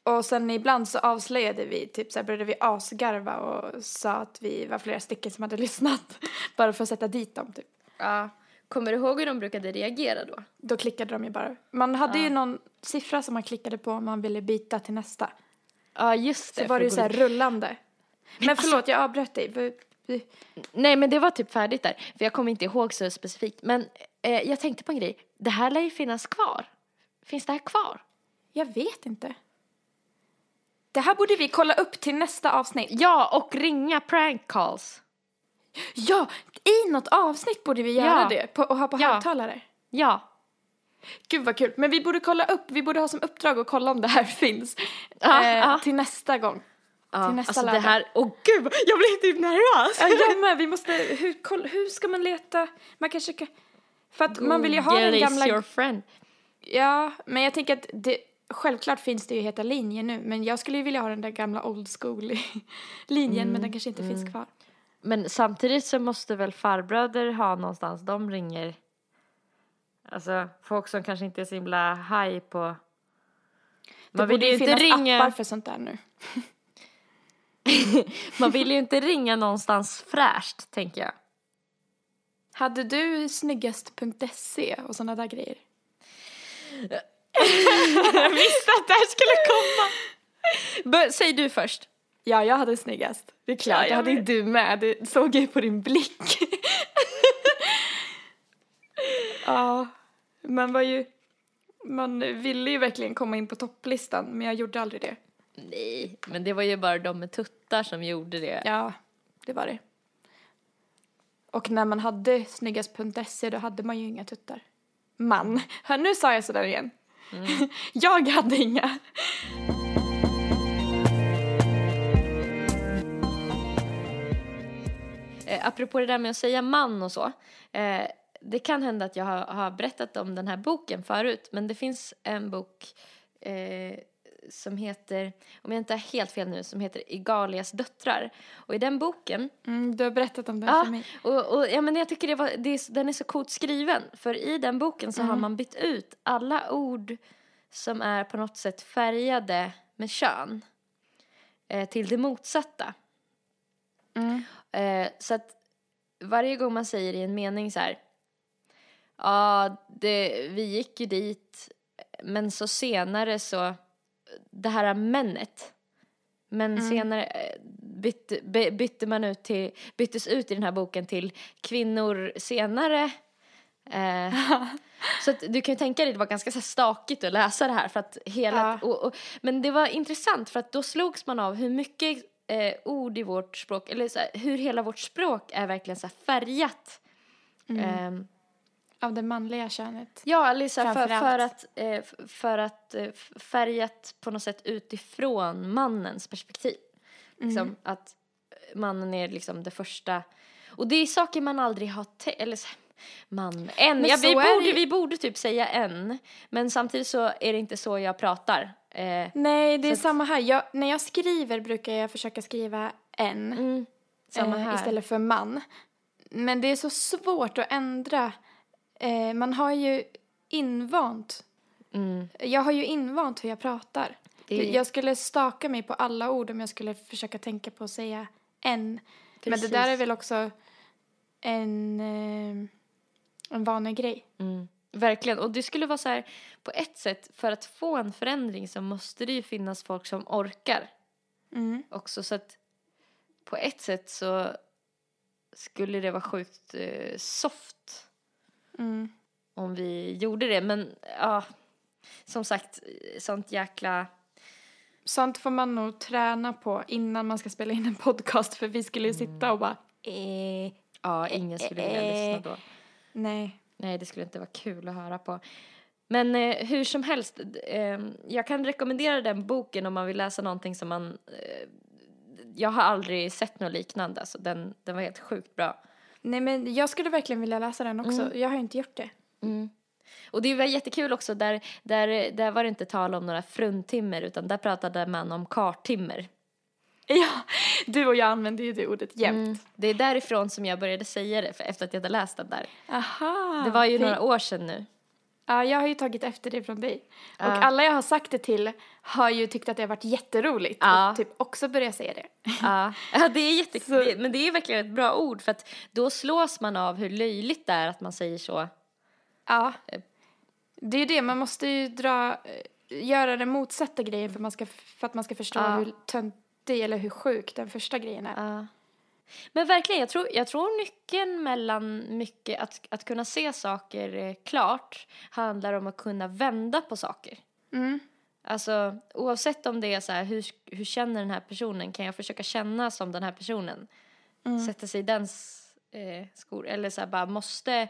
[SPEAKER 2] Och sen ibland så avslöjade vi, typ så här började vi asgarva och sa att vi var flera stycken som hade lyssnat. Bara för att sätta dit dem typ.
[SPEAKER 3] Ja. Kommer du ihåg hur de brukade reagera då?
[SPEAKER 2] Då klickade de ju bara. Man hade ju någon siffra som man klickade på om man ville byta till nästa.
[SPEAKER 3] Ja, just
[SPEAKER 2] Så
[SPEAKER 3] det.
[SPEAKER 2] var det ju så här rullande. Men förlåt, jag avbröt dig.
[SPEAKER 3] Nej, men det var typ färdigt där. För jag kommer inte ihåg så specifikt. Men eh, jag tänkte på en grej. Det här lär ju finnas kvar. Finns det här kvar?
[SPEAKER 2] Jag vet inte. Det här borde vi kolla upp till nästa avsnitt.
[SPEAKER 3] Ja, och ringa prank calls.
[SPEAKER 2] Ja, i något avsnitt borde vi göra
[SPEAKER 3] Ja.
[SPEAKER 2] det på, och ha på
[SPEAKER 3] Ja.
[SPEAKER 2] högtalare.
[SPEAKER 3] Ja.
[SPEAKER 2] Gud vad kul. Men vi borde kolla upp, vi borde ha som uppdrag att kolla om det här finns.
[SPEAKER 3] Ja,
[SPEAKER 2] eh,
[SPEAKER 3] ja.
[SPEAKER 2] Till nästa gång.
[SPEAKER 3] ja.
[SPEAKER 2] Till nästa
[SPEAKER 3] alltså det här, åh gud, jag blir typ nervös.
[SPEAKER 2] Ja, jag med. Vi måste, hur, koll, hur ska man leta? Man kanske kan, för att man vill ju ha
[SPEAKER 3] Google
[SPEAKER 2] den gamla.
[SPEAKER 3] your friend.
[SPEAKER 2] Ja, men jag tänker att det, självklart finns det ju Heta linje nu, men jag skulle ju vilja ha den där gamla old school linjen,
[SPEAKER 3] Mm,
[SPEAKER 2] men den kanske inte finns kvar.
[SPEAKER 3] Men samtidigt så måste väl farbröder ha någonstans, de ringer. Alltså folk som kanske inte är så himla high på...
[SPEAKER 2] Det
[SPEAKER 3] Man vill
[SPEAKER 2] borde
[SPEAKER 3] ju inte ringa,
[SPEAKER 2] appar för sånt där nu.
[SPEAKER 3] man vill ju inte ringa någonstans fräscht, tänker jag.
[SPEAKER 2] Hade du snyggast.se och såna där grejer?
[SPEAKER 3] Jag visste att det här skulle komma. Säg du först.
[SPEAKER 2] Ja, jag hade snyggast. Det är klart,
[SPEAKER 3] Ja, jag
[SPEAKER 2] hade ju du med. Det såg jag på din blick. ja, man var ju... Man ville ju verkligen komma in på topplistan, men jag gjorde aldrig det.
[SPEAKER 3] Nej, men det var ju bara de med tuttar som gjorde det.
[SPEAKER 2] Ja, det var det. Och när man hade snyggast.se då hade man ju inga tuttar. Man. Hör, nu sa jag sådär igen. jag hade inga.
[SPEAKER 3] Apropå det där med att säga man och så. Eh, det kan hända att jag har, har berättat om den här boken förut, men det finns en bok eh, som heter, om jag inte har helt fel nu, som heter Igalias döttrar. Och i den boken
[SPEAKER 2] Mm, du har berättat om det
[SPEAKER 3] Ja,
[SPEAKER 2] för mig.
[SPEAKER 3] och, och ja, men jag tycker det var, det är, den är så coolt skriven. För i den boken så har man bytt ut alla ord som är på något sätt färgade med kön eh, till det motsatta.
[SPEAKER 2] Mm.
[SPEAKER 3] Eh, så att varje gång man säger i en mening så här, ja, det, vi gick ju dit, men så senare så, det här männet, men senare, eh, bytte, by, bytte man ut till, byttes ut i den här boken till kvinnor senare. Eh, så att du kan ju tänka dig, det var ganska så stakigt att läsa det här för att hela,
[SPEAKER 2] Ja.
[SPEAKER 3] och, och, men det var intressant för att då slogs man av hur mycket eh, ord i vårt språk, eller så här, hur hela vårt språk är verkligen så här färgat. Ehm,
[SPEAKER 2] Av det manliga könet.
[SPEAKER 3] Ja, eller så här, för, för att, eh, för att eh, färgat på något sätt utifrån mannens perspektiv. Liksom
[SPEAKER 2] Mm.
[SPEAKER 3] att mannen är liksom det första. Och det är saker man aldrig har tänkt, eller så, man, en, ja, vi,
[SPEAKER 2] det
[SPEAKER 3] borde, vi borde typ säga en, men samtidigt så är det inte så jag pratar. Eh,
[SPEAKER 2] Nej, det är
[SPEAKER 3] att-
[SPEAKER 2] samma här. Jag, när jag skriver brukar jag försöka skriva en
[SPEAKER 3] mm, samma
[SPEAKER 2] eh,
[SPEAKER 3] här.
[SPEAKER 2] istället för man. Men det är så svårt att ändra. Eh, man har ju invant.
[SPEAKER 3] Mm,
[SPEAKER 2] Jag har ju invant hur jag pratar.
[SPEAKER 3] det,
[SPEAKER 2] Jag skulle staka mig på alla ord om jag skulle försöka tänka på att säga en. Men det där är
[SPEAKER 3] precis.
[SPEAKER 2] väl också en, eh, en vanlig grej.
[SPEAKER 3] Mm, verkligen. Och det skulle vara så här, på ett sätt, för att få en förändring så måste det ju finnas folk som orkar.
[SPEAKER 2] Mm.
[SPEAKER 3] också så att på ett sätt så skulle det vara sjukt eh, soft
[SPEAKER 2] Mm.
[SPEAKER 3] om vi gjorde det men ja som sagt eh, sånt jäkla
[SPEAKER 2] Sånt får man nog träna på innan man ska spela in en podcast för vi skulle ju sitta och bara eh,
[SPEAKER 3] ja ingen skulle vilja lyssna då
[SPEAKER 2] nej.
[SPEAKER 3] nej det skulle inte vara kul att höra på men eh, hur som helst eh, jag kan rekommendera den boken om man vill läsa någonting som man eh, jag har aldrig sett något liknande alltså den, den var helt sjukt bra
[SPEAKER 2] Nej men jag skulle verkligen vilja läsa den också.
[SPEAKER 3] Mm.
[SPEAKER 2] Jag har inte gjort det.
[SPEAKER 3] Mm. Och det var jättekul också, där, där, där var det inte tal om några fruntimmer utan där pratade man om kartimmer.
[SPEAKER 2] Ja, du och jag använder ju det ordet jämt.
[SPEAKER 3] Mm. Det är därifrån som jag började säga det för efter att jag hade läst den där.
[SPEAKER 2] Aha.
[SPEAKER 3] Det var ju
[SPEAKER 2] vi-
[SPEAKER 3] några år sedan nu.
[SPEAKER 2] Ja, jag har ju tagit efter det från dig.
[SPEAKER 3] Ja.
[SPEAKER 2] Och alla jag har sagt det till har ju tyckt att det har varit jätteroligt.
[SPEAKER 3] Ja.
[SPEAKER 2] Och typ också börjat säga det.
[SPEAKER 3] Ja, ja det är jätte,
[SPEAKER 2] Så-
[SPEAKER 3] det, men det är verkligen ett bra ord för att då slås man av hur löjligt det är att man säger så.
[SPEAKER 2] Ja.
[SPEAKER 3] Eh.
[SPEAKER 2] Det är det, man måste ju dra, eh, göra den motsatta grejen för, man ska, för att man ska förstå
[SPEAKER 3] Ja.
[SPEAKER 2] hur töntig eller hur sjuk den första grejen är.
[SPEAKER 3] Men verkligen, jag tror, jag tror nyckeln mellan mycket, att, att kunna se saker eh, klart handlar om att kunna vända på saker.
[SPEAKER 2] Mm.
[SPEAKER 3] Alltså oavsett om det är så här, hur, hur känner den här personen? Kan jag försöka känna som den här personen?
[SPEAKER 2] Mm.
[SPEAKER 3] Sätta sig i dens eh, skor. Eller så här bara måste,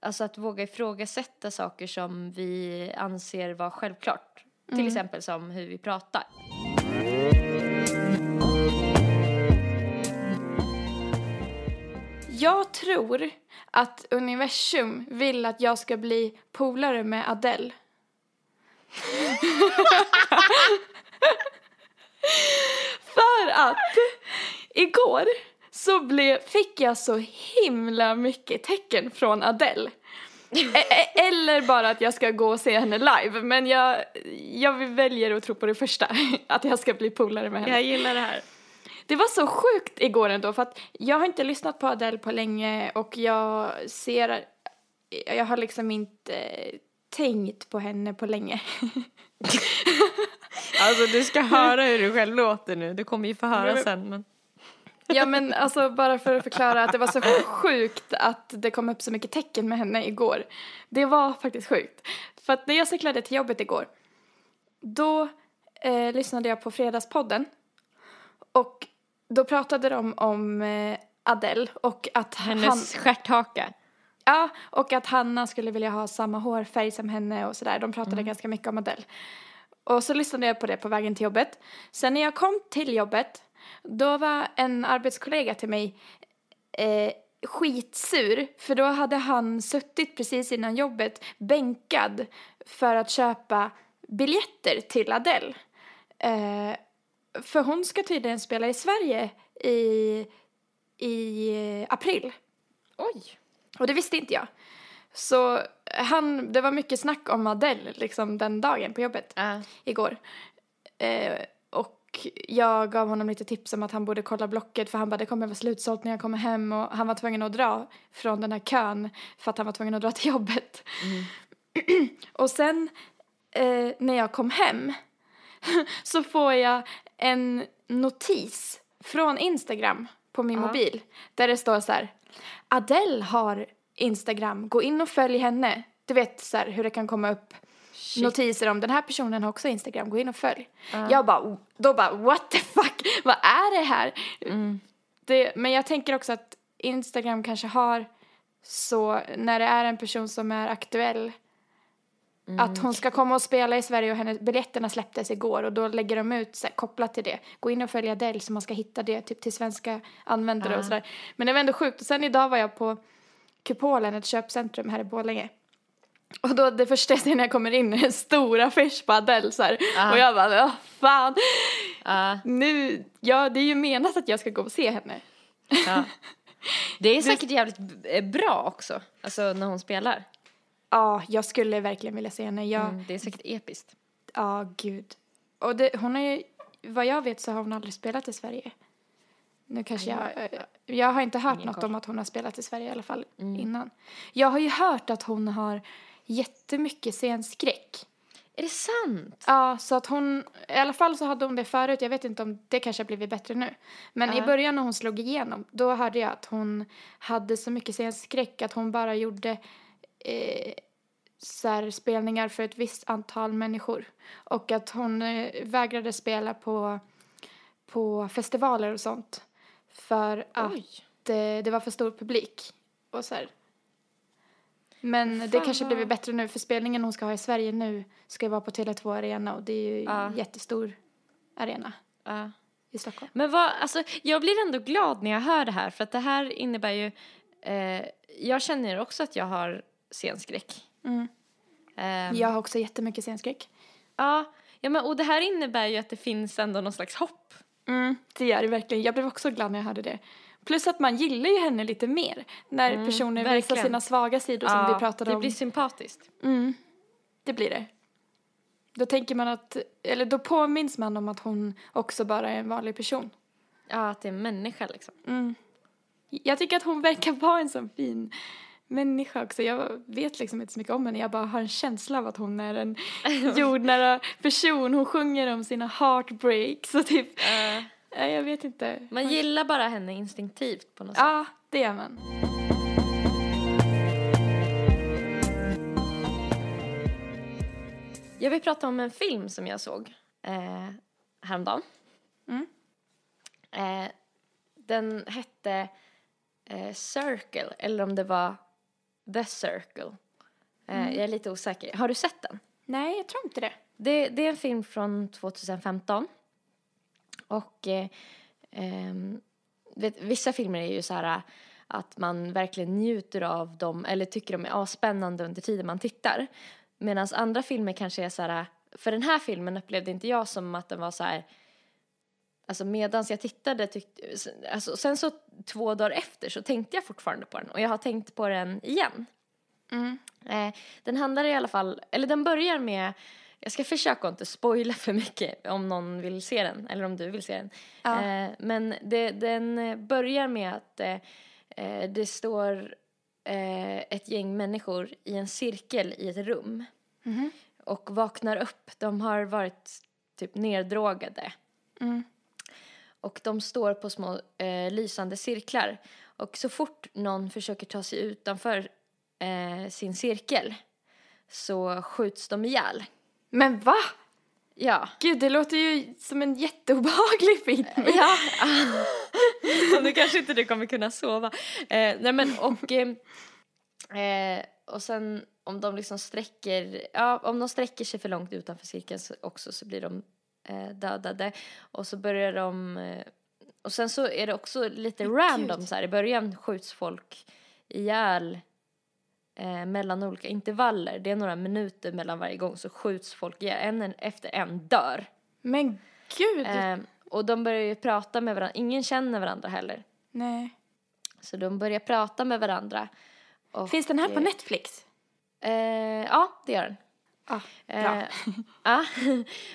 [SPEAKER 3] alltså att våga ifrågasätta saker som vi anser vara självklart. Till exempel som hur vi pratar.
[SPEAKER 2] Jag tror att universum vill att jag ska bli polare med Adele. För att igår så blev, fick jag så himla mycket tecken från Adele. E-, e- Eller bara att jag ska gå och se henne live. Men jag, jag väljer att tro på det första. Att jag ska bli polare med henne.
[SPEAKER 3] gillar det här.
[SPEAKER 2] Det var så sjukt igår ändå för att jag har inte lyssnat på Adele på länge och jag ser, jag har liksom inte tänkt på henne på länge.
[SPEAKER 3] Alltså du ska höra hur du själv låter nu. Du kommer ju få höra sen. Men...
[SPEAKER 2] Ja men alltså bara för att förklara att det var så sjukt att det kom upp så mycket tecken med henne igår. Det var faktiskt sjukt. För att när jag cyklade till jobbet igår, då eh, lyssnade jag på Fredagspodden och då pratade de om eh, Adele och att
[SPEAKER 3] Hennes
[SPEAKER 2] han...
[SPEAKER 3] stjärthaka.
[SPEAKER 2] Ja, och att Hanna skulle vilja ha samma hårfärg som henne och sådär. De pratade ganska mycket om Adele. Och så lyssnade jag på det på vägen till jobbet. Sen när jag kom till jobbet, då var en arbetskollega till mig eh, skitsur. För då hade han suttit precis innan jobbet bänkad för att köpa biljetter till Adele. Eh, för hon ska tydligen spela i Sverige i, i april.
[SPEAKER 3] Oj.
[SPEAKER 2] Och det visste inte jag. Så han, det var mycket snack om Adele liksom den dagen på jobbet
[SPEAKER 3] Uh.
[SPEAKER 2] igår. Eh, och jag gav honom lite tips om att han borde kolla Blocket för han bara det kommer vara slutsålt när jag kommer hem och han var tvungen att dra från den här kön för att han var tvungen att dra till jobbet. och sen eh, när jag kom hem så får jag en notis från Instagram på min
[SPEAKER 3] Ja.
[SPEAKER 2] mobil. Där det står så här. Adele har Instagram, gå in och följ henne. Du vet så här, hur det kan komma upp
[SPEAKER 3] Shit.
[SPEAKER 2] notiser om den här personen har också Instagram, gå in och följ. Jag bara, då bara what the fuck, vad är det här?
[SPEAKER 3] Mm.
[SPEAKER 2] Det, men jag tänker också att Instagram kanske har så, när det är en person som är aktuell,
[SPEAKER 3] Mm.
[SPEAKER 2] att hon ska komma och spela i Sverige och hennes, biljetterna släpptes igår och då lägger de ut så här, kopplat till det. Gå in och följ Adele så man ska hitta det typ till svenska användare och
[SPEAKER 3] Ja.
[SPEAKER 2] sådär. Men det var ändå sjukt. Och sen idag var jag på Kupolen, ett köpcentrum här i Borlänge. Och då det första jag ser när jag kommer in är en stor affisch på Adele så här.
[SPEAKER 3] Ja.
[SPEAKER 2] Och jag bara, vad fan.
[SPEAKER 3] Ja,
[SPEAKER 2] Nu, ja det är ju menat att jag ska gå och se henne.
[SPEAKER 3] ja. Det är säkert jävligt bra också, alltså när hon spelar.
[SPEAKER 2] Ja, jag skulle verkligen vilja se henne. Jag,
[SPEAKER 3] Mm, det är säkert episkt.
[SPEAKER 2] Ja, gud. Och det, hon har ju, vad jag vet så har hon aldrig spelat i Sverige. Nu kanske jag, jag har inte hört
[SPEAKER 3] Ingen
[SPEAKER 2] något
[SPEAKER 3] koll.
[SPEAKER 2] om att hon har spelat i Sverige i alla fall
[SPEAKER 3] Mm.
[SPEAKER 2] innan. Jag har ju hört att hon har jättemycket scenskräck.
[SPEAKER 3] Är det sant?
[SPEAKER 2] Ja, så att hon, i alla fall så hade hon det förut, jag vet inte om det kanske har blivit bättre nu. Men i
[SPEAKER 3] Ja.
[SPEAKER 2] början när hon slog igenom, då hörde jag att hon hade så mycket scenskräck att hon bara gjorde eh, så här, spelningar för ett visst antal människor. Och att hon eh, vägrade spela på, på festivaler och sånt. För att
[SPEAKER 3] Oj.
[SPEAKER 2] eh, det var för stor publik. Och så här. Men det
[SPEAKER 3] Fan,
[SPEAKER 2] kanske
[SPEAKER 3] vad-
[SPEAKER 2] blivit bättre nu för spelningen hon ska ha i Sverige nu ska ju vara på Tele2 Arena och det är ju
[SPEAKER 3] Ja.
[SPEAKER 2] en jättestor arena
[SPEAKER 3] Ja.
[SPEAKER 2] i Stockholm.
[SPEAKER 3] Men vad, alltså, jag blir ändå glad när jag hör det här för att det här innebär ju, eh, jag känner också att jag har scenskräck.
[SPEAKER 2] Mm.
[SPEAKER 3] Ehm,
[SPEAKER 2] Jag har också jättemycket scenskräck.
[SPEAKER 3] ja, ja men, och det här innebär ju att det finns ändå någon slags hopp.
[SPEAKER 2] Mm, det gör det verkligen. Jag blev också glad när jag hörde det. Plus att man gillar ju henne lite mer när
[SPEAKER 3] Mm,
[SPEAKER 2] personer visar
[SPEAKER 3] verkligen.
[SPEAKER 2] sina svaga sidor som vi pratade
[SPEAKER 3] det
[SPEAKER 2] om.
[SPEAKER 3] blir sympatiskt.
[SPEAKER 2] Mm, det blir det. Då tänker man att, eller då påminns man om att hon också bara är en vanlig person.
[SPEAKER 3] Ja, att det är en människa liksom.
[SPEAKER 2] Mm. Jag tycker att hon verkar vara en sån fin människa också. Jag vet liksom inte så mycket om henne. Jag bara har en känsla av att hon är en jordnära person. Hon sjunger om sina heartbreaks och typ, nej, jag vet inte.
[SPEAKER 3] man gillar bara henne instinktivt på något sätt.
[SPEAKER 2] Ja, det gör man.
[SPEAKER 3] Jag vill prata om en film som jag såg eh, häromdagen.
[SPEAKER 2] Mm.
[SPEAKER 3] Eh, den hette eh, Circle, eller om det var The Circle. Eh, Jag är lite osäker. Har du sett den?
[SPEAKER 2] Nej, jag tror inte det.
[SPEAKER 3] Det, det är en film från 2015. Och eh, ehm, vet, vissa filmer är ju så här äh, att man verkligen njuter av dem eller tycker de är asspännande under tiden man tittar. Medan andra filmer kanske är så här, äh, för den här filmen upplevde inte jag som att den var så här Alltså medans jag tittade tyckte, alltså sen så två dagar efter så tänkte jag fortfarande på den och jag har tänkt på den igen.
[SPEAKER 2] Mm.
[SPEAKER 3] Eh, den handlar i alla fall, eller den börjar med, jag ska försöka inte spoila för mycket om någon vill se den, eller om du vill se den.
[SPEAKER 2] Ja.
[SPEAKER 3] Eh, men det, den börjar med att eh, eh, det står eh, ett gäng människor i en cirkel i ett rum
[SPEAKER 2] Mhm.
[SPEAKER 3] och vaknar upp. De har varit typ neddrogade
[SPEAKER 2] Mm.
[SPEAKER 3] Och de står på små eh, lysande cirklar. Och så fort någon försöker ta sig utanför eh, sin cirkel så skjuts de ihjäl.
[SPEAKER 2] Men va?
[SPEAKER 3] Ja.
[SPEAKER 2] Gud, det låter ju som en jätteobehaglig film.
[SPEAKER 3] Ja. nu kanske inte du kommer kunna sova. Eh, nej men och, eh, eh, och sen om de liksom sträcker, ja om de sträcker sig för långt utanför cirkeln så också så blir de dödade. Och så börjar de, eh, och sen så är det också lite
[SPEAKER 2] Men
[SPEAKER 3] random
[SPEAKER 2] gud.
[SPEAKER 3] så här, i början skjuts folk ihjäl eh, mellan olika intervaller. Det är några minuter mellan varje gång så skjuts folk ihjäl. En en- efter en dör.
[SPEAKER 2] Men gud.
[SPEAKER 3] Eh, och de börjar ju prata med varandra. Ingen känner varandra heller.
[SPEAKER 2] Nej.
[SPEAKER 3] Så de börjar prata med varandra. Och,
[SPEAKER 2] Finns den här på
[SPEAKER 3] eh,
[SPEAKER 2] Netflix?
[SPEAKER 3] Eh, ja, det gör den.
[SPEAKER 2] Ah.
[SPEAKER 3] Eh, ja.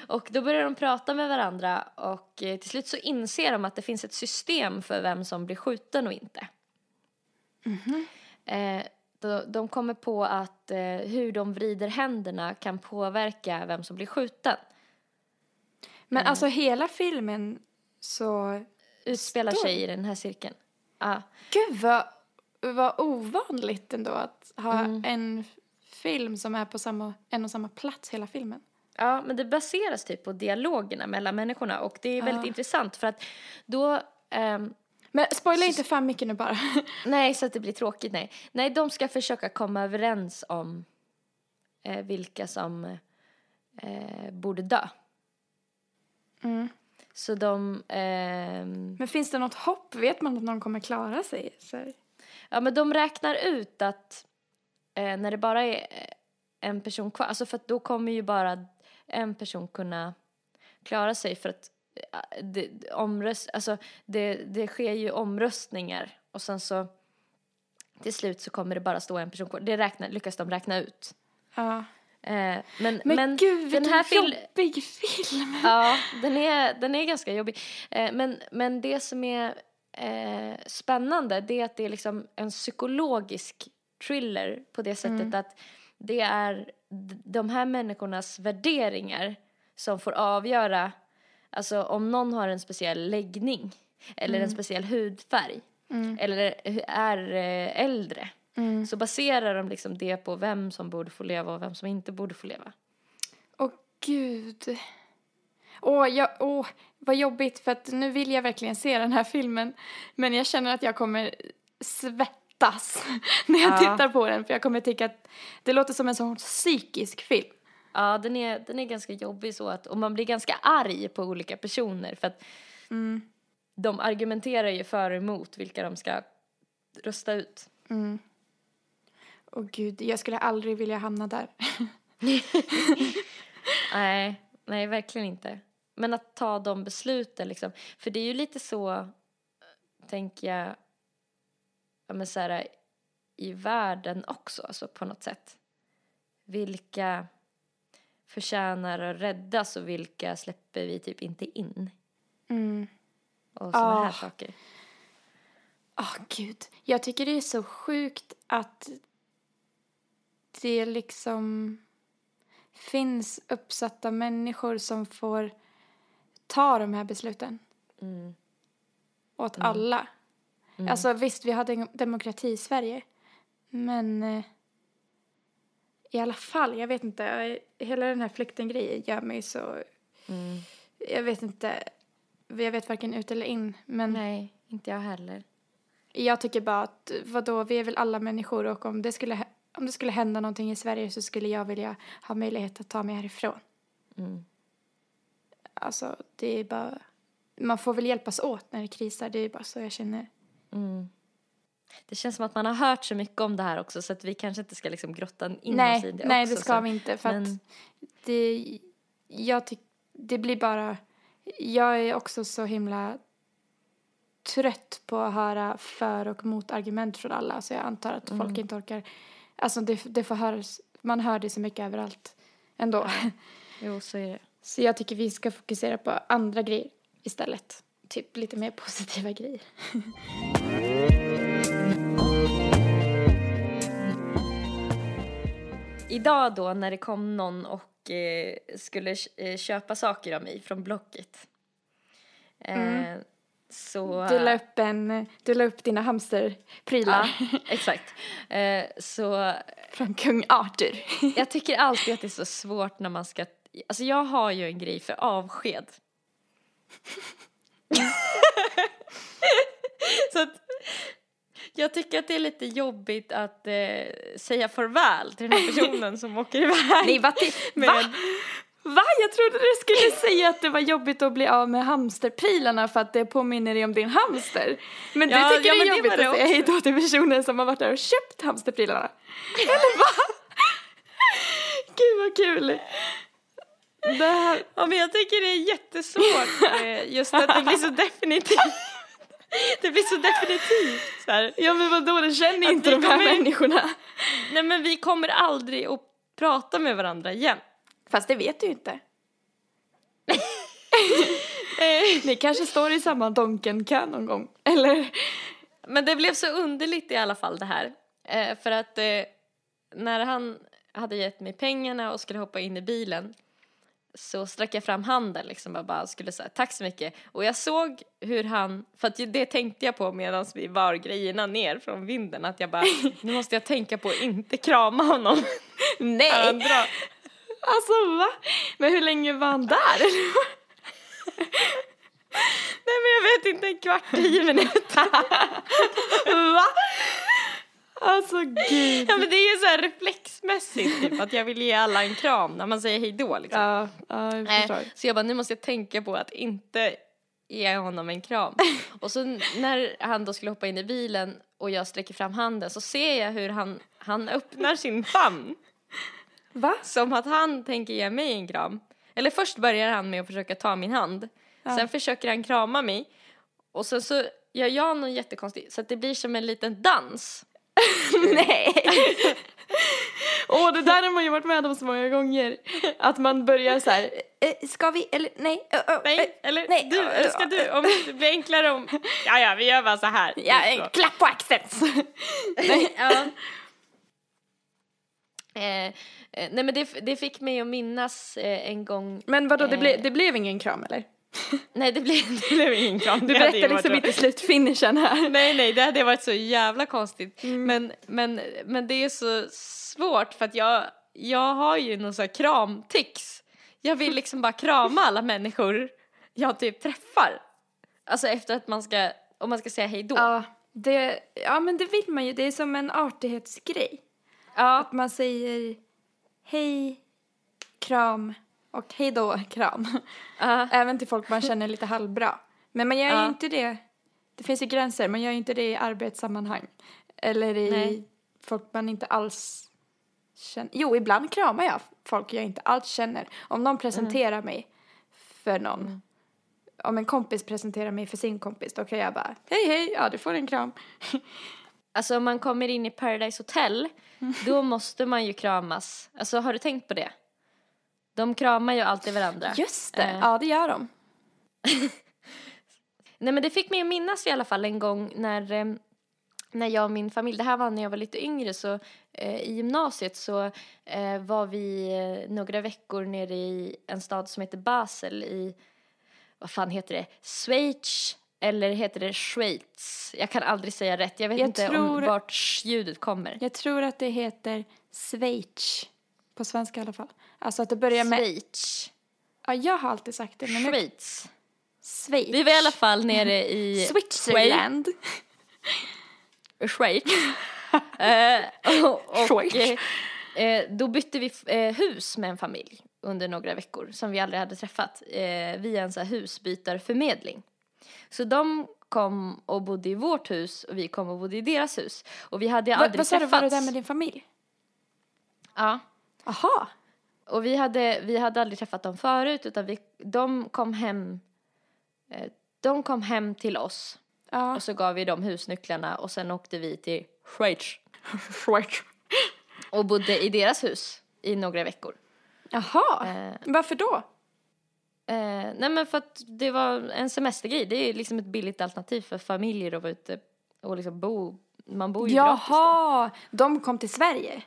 [SPEAKER 3] och då börjar de prata med varandra och eh, till slut så inser de att det finns ett system för vem som blir skjuten och inte. Eh, då, de kommer på att eh, hur de vrider händerna kan påverka vem som blir skjuten.
[SPEAKER 2] Men
[SPEAKER 3] eh.
[SPEAKER 2] alltså hela filmen så...
[SPEAKER 3] utspelar
[SPEAKER 2] Story.
[SPEAKER 3] sig i den här cirkeln. Ja.
[SPEAKER 2] Gud vad, vad ovanligt ändå att ha
[SPEAKER 3] Mm.
[SPEAKER 2] en film som är på samma, en och samma plats hela filmen.
[SPEAKER 3] Ja, men det baseras typ på dialogerna mellan människorna och det är väldigt
[SPEAKER 2] Ja.
[SPEAKER 3] intressant för att då ehm,
[SPEAKER 2] Men spoila inte för mycket nu bara.
[SPEAKER 3] Nej, så att det blir tråkigt, nej. Nej, de ska försöka komma överens om eh, vilka som eh, borde dö.
[SPEAKER 2] Mm.
[SPEAKER 3] Så de, ehm,
[SPEAKER 2] Men finns det något hopp? Vet man att någon kommer klara sig? Så
[SPEAKER 3] ja men de räknar ut att eh, när det bara är eh, en person kvar, alltså för att då kommer ju bara en person kunna klara sig för att eh, det, omröst, alltså det, det sker ju omröstningar och sen så till slut så kommer det bara stå en person kvar. Det räknar, lyckas de räkna ut.
[SPEAKER 2] Ja.
[SPEAKER 3] Eh, men,
[SPEAKER 2] Men,
[SPEAKER 3] men
[SPEAKER 2] gud
[SPEAKER 3] den
[SPEAKER 2] vilken
[SPEAKER 3] här fil-
[SPEAKER 2] jobbig film!
[SPEAKER 3] Ja, den är, den är ganska jobbig. Eh, men, men det som är eh, spännande det är att det är liksom en psykologisk thriller på det sättet att det är de här människornas värderingar som får avgöra alltså om någon har en speciell läggning eller en speciell hudfärg eller är eh, äldre så baserar de liksom det på vem som borde få leva och vem som inte borde få leva.
[SPEAKER 2] Åh gud. Åh, jag, åh, vad jobbigt för att nu vill jag verkligen se den här filmen. Men jag känner att jag kommer svettas när jag
[SPEAKER 3] Ja.
[SPEAKER 2] tittar på den. För jag kommer tycka att det låter som en sån psykisk film.
[SPEAKER 3] Ja, den är, den är ganska jobbig så att, och man blir ganska arg på olika personer för att de argumenterar ju för och emot vilka de ska rösta ut.
[SPEAKER 2] Åh gud, jag skulle aldrig vilja hamna där.
[SPEAKER 3] Nej, nej verkligen inte. Men att ta de besluten liksom, för det är ju lite så, tänker jag, ja men så här, i världen också, alltså på något sätt. Vilka förtjänar att räddas och vilka släpper vi typ inte in?
[SPEAKER 2] Mm.
[SPEAKER 3] Och sådana här
[SPEAKER 2] Ah.
[SPEAKER 3] saker.
[SPEAKER 2] Åh gud, jag tycker det är så sjukt att det liksom finns uppsatta människor som får ta de här besluten
[SPEAKER 3] Mm.
[SPEAKER 2] åt alla. Alltså visst, vi har dem- demokrati i Sverige, men eh, i alla fall, jag vet inte, jag- hela den här flyktinggrejen gör mig så,
[SPEAKER 3] Mm.
[SPEAKER 2] jag vet inte, jag vet varken ut eller in, men
[SPEAKER 3] Nej, inte jag heller.
[SPEAKER 2] Jag tycker bara att, vadå, vi är väl alla människor och om det skulle, om det skulle hända någonting i Sverige så skulle jag vilja ha möjlighet att ta mig härifrån.
[SPEAKER 3] Mm.
[SPEAKER 2] Alltså, det är bara, man får väl hjälpas åt när det krisar, det är bara så jag känner.
[SPEAKER 3] Mm. Det känns som att man har hört så mycket om det här också så att vi kanske inte ska liksom grotta in oss i
[SPEAKER 2] nej,
[SPEAKER 3] det
[SPEAKER 2] nej
[SPEAKER 3] också.
[SPEAKER 2] det ska
[SPEAKER 3] så.
[SPEAKER 2] vi inte för
[SPEAKER 3] Men-
[SPEAKER 2] att det, jag tycker, det blir bara, jag är också så himla trött på att höra för och motargument från alla så jag antar att
[SPEAKER 3] Mm.
[SPEAKER 2] folk inte orkar, alltså det, det får höras, man hör det så mycket överallt ändå.
[SPEAKER 3] Jo, så är det.
[SPEAKER 2] Så jag tycker vi ska fokusera på andra grejer istället. Typ lite mer positiva grejer.
[SPEAKER 3] Idag då när det kom någon och eh, skulle eh, köpa saker av mig från Blocket. Eh, Så...
[SPEAKER 2] Du la upp, en, du la upp dina hamsterprylar
[SPEAKER 3] Ja, exakt. Eh, så
[SPEAKER 2] från kung Arthur.
[SPEAKER 3] jag tycker alltid att det är så svårt när man ska... Alltså jag har ju en grej för avsked. så att jag tycker att det är lite jobbigt att eh, säga farväl till den här personen som åker iväg.
[SPEAKER 2] Nej, va?
[SPEAKER 3] Med-
[SPEAKER 2] va? Va? Jag trodde du skulle säga att det var jobbigt att bli av med hamsterprylarna för att det påminner dig om din hamster. Men
[SPEAKER 3] Ja,
[SPEAKER 2] du tycker
[SPEAKER 3] ja,
[SPEAKER 2] det är jobbigt
[SPEAKER 3] det
[SPEAKER 2] att säga hej då till personen som har varit där och köpt hamsterprylarna. Eller va? Gud vad kul. Det här,
[SPEAKER 3] Ja, men jag tycker det är jättesvårt. eh, Just att det blir så definitivt. Det blir så definitivt. Så här.
[SPEAKER 2] ja men vadå, du känner
[SPEAKER 3] Att
[SPEAKER 2] inte
[SPEAKER 3] vi
[SPEAKER 2] de här
[SPEAKER 3] kommer-
[SPEAKER 2] människorna.
[SPEAKER 3] Nej, men vi kommer aldrig att prata med varandra igen.
[SPEAKER 2] Fast det vet du ju inte.
[SPEAKER 3] Eh,
[SPEAKER 2] Ni kanske står i samma Donken-kö någon gång. Eller?
[SPEAKER 3] Men det blev så underligt i alla fall det här. Eh, för att eh, när han hade gett mig pengarna och skulle hoppa in i bilen så sträckte jag fram handen liksom och bara skulle säga tack så mycket. Och jag såg hur han, för att det tänkte jag på medan vi bar grejerna ner från vinden, att jag bara, nu måste jag tänka på att inte krama honom.
[SPEAKER 2] Nej!
[SPEAKER 3] Andra.
[SPEAKER 2] Alltså va? Men hur länge var han där?
[SPEAKER 3] Nej men jag vet inte, en kvart, tio minuter.
[SPEAKER 2] va? Alltså gud.
[SPEAKER 3] Ja men det är ju så här reflexmässigt typ att jag vill ge alla en kram när man säger hej då liksom.
[SPEAKER 2] Ja, ja jag förstår.
[SPEAKER 3] Eh, så jag bara, nu måste jag tänka på att inte ge honom en kram. och så när han då skulle hoppa in i bilen och jag sträcker fram handen så ser jag hur han, han öppnar sin famn.
[SPEAKER 2] Va?
[SPEAKER 3] Som att han tänker ge mig en kram. Eller först börjar han med att försöka ta min hand. Sen försöker han krama mig. Och sen så gör jag något jättekonstigt så att det blir som en liten dans.
[SPEAKER 2] Nej. Åh, det där har man ju varit med om så många gånger. Att man börjar så här, eh, ska vi, eller nej, ö, ö,
[SPEAKER 3] Nej, eller
[SPEAKER 2] nej,
[SPEAKER 3] du, eller ska du? Om det blir enklare om... Ja, ja, vi gör bara så här.
[SPEAKER 2] Ja,
[SPEAKER 3] Så.
[SPEAKER 2] klapp på axeln.
[SPEAKER 3] Nej, ja. Eh, eh, nej men det, det fick mig att minnas eh, en gång
[SPEAKER 2] Men vadå, det,
[SPEAKER 3] Eh.
[SPEAKER 2] ble, det blev ingen kram eller?
[SPEAKER 3] Nej det blev, det blev ingen kram.
[SPEAKER 2] Du berättar liksom inte slutfinishen här.
[SPEAKER 3] Nej nej det hade varit så jävla konstigt. Men, men, men det är så svårt för att jag, jag har ju någon sån här kramtics. Jag vill liksom bara krama alla människor jag typ träffar. Alltså efter att man ska, om man ska säga hej då.
[SPEAKER 2] Ja, det, ja, men det vill man ju. Det är som en artighetsgrej.
[SPEAKER 3] Ja.
[SPEAKER 2] Att man säger hej, kram och hej då, kram.
[SPEAKER 3] Ja.
[SPEAKER 2] Även till folk man känner lite halvbra. Men man gör ju
[SPEAKER 3] Ja.
[SPEAKER 2] inte det. Det finns ju gränser. Man gör ju inte det i arbetssammanhang. Eller i
[SPEAKER 3] Nej.
[SPEAKER 2] folk man inte alls känner. Jo, ibland kramar jag folk jag inte alls känner. Om någon presenterar mig för någon. Om en kompis presenterar mig för sin kompis, då kan jag bara hej hej, ja du får en kram.
[SPEAKER 3] Alltså om man kommer in i Paradise Hotel, då måste man ju kramas. Alltså har du tänkt på det? De kramar ju alltid varandra.
[SPEAKER 2] Just det,
[SPEAKER 3] Eh.
[SPEAKER 2] ja det gör de.
[SPEAKER 3] Nej men det fick mig att minnas i alla fall en gång när, eh, när jag och min familj, det här var när jag var lite yngre så eh, i gymnasiet så eh, var vi eh, några veckor nere i en stad som heter Basel i, vad fan heter det, Schweiz eller heter det Schweiz? Jag kan aldrig säga rätt, jag vet
[SPEAKER 2] Jag
[SPEAKER 3] inte
[SPEAKER 2] tror-
[SPEAKER 3] om vart ljudet kommer.
[SPEAKER 2] Jag tror att det heter Schweiz. På svenska i alla fall. Alltså att det börjar med,
[SPEAKER 3] Schweiz.
[SPEAKER 2] ja jag har alltid sagt det. Men
[SPEAKER 3] Schweiz.
[SPEAKER 2] Schweiz.
[SPEAKER 3] Vi var i alla fall nere i
[SPEAKER 2] Switzerland.
[SPEAKER 3] Schweiz. eh, och och eh, då bytte vi eh, hus med en familj under några veckor som vi aldrig hade träffat eh, via en så här husbytarförmedling. Så de kom och bodde i vårt hus och vi kom och bodde i deras hus. Och vi hade
[SPEAKER 2] Va,
[SPEAKER 3] aldrig
[SPEAKER 2] vad sa du,
[SPEAKER 3] träffats.
[SPEAKER 2] var du där med din familj?
[SPEAKER 3] Ja.
[SPEAKER 2] Aha.
[SPEAKER 3] Och vi hade, vi hade aldrig träffat dem förut utan vi, de kom hem eh, de kom hem till oss
[SPEAKER 2] Ja.
[SPEAKER 3] och så gav vi dem husnycklarna och sen åkte vi till Schweiz
[SPEAKER 2] Schweiz.
[SPEAKER 3] och bodde i deras hus i några veckor.
[SPEAKER 2] Jaha.
[SPEAKER 3] Eh,
[SPEAKER 2] Varför då?
[SPEAKER 3] eh, nej men för att det var en semestergrej. Det är liksom ett billigt alternativ för familjer att vara ute och liksom bo. Man bor ju gratis då.
[SPEAKER 2] Jaha, de kom till Sverige.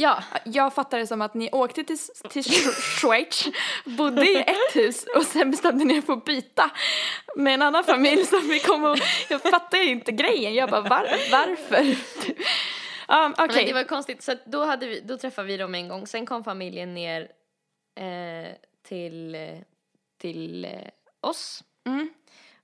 [SPEAKER 3] Ja,
[SPEAKER 2] Jag fattar det som att ni åkte till, till Sch- Schweiz, bodde i ett hus och sen bestämde ni er för att byta med en annan familj som vi kom och... Jag fattar inte grejen. Jag bara, var, varför? Um, Okej.
[SPEAKER 3] men det var konstigt. Så då, hade vi, då träffade vi dem en gång. Sen kom familjen ner eh, till, till eh, oss.
[SPEAKER 2] Mm.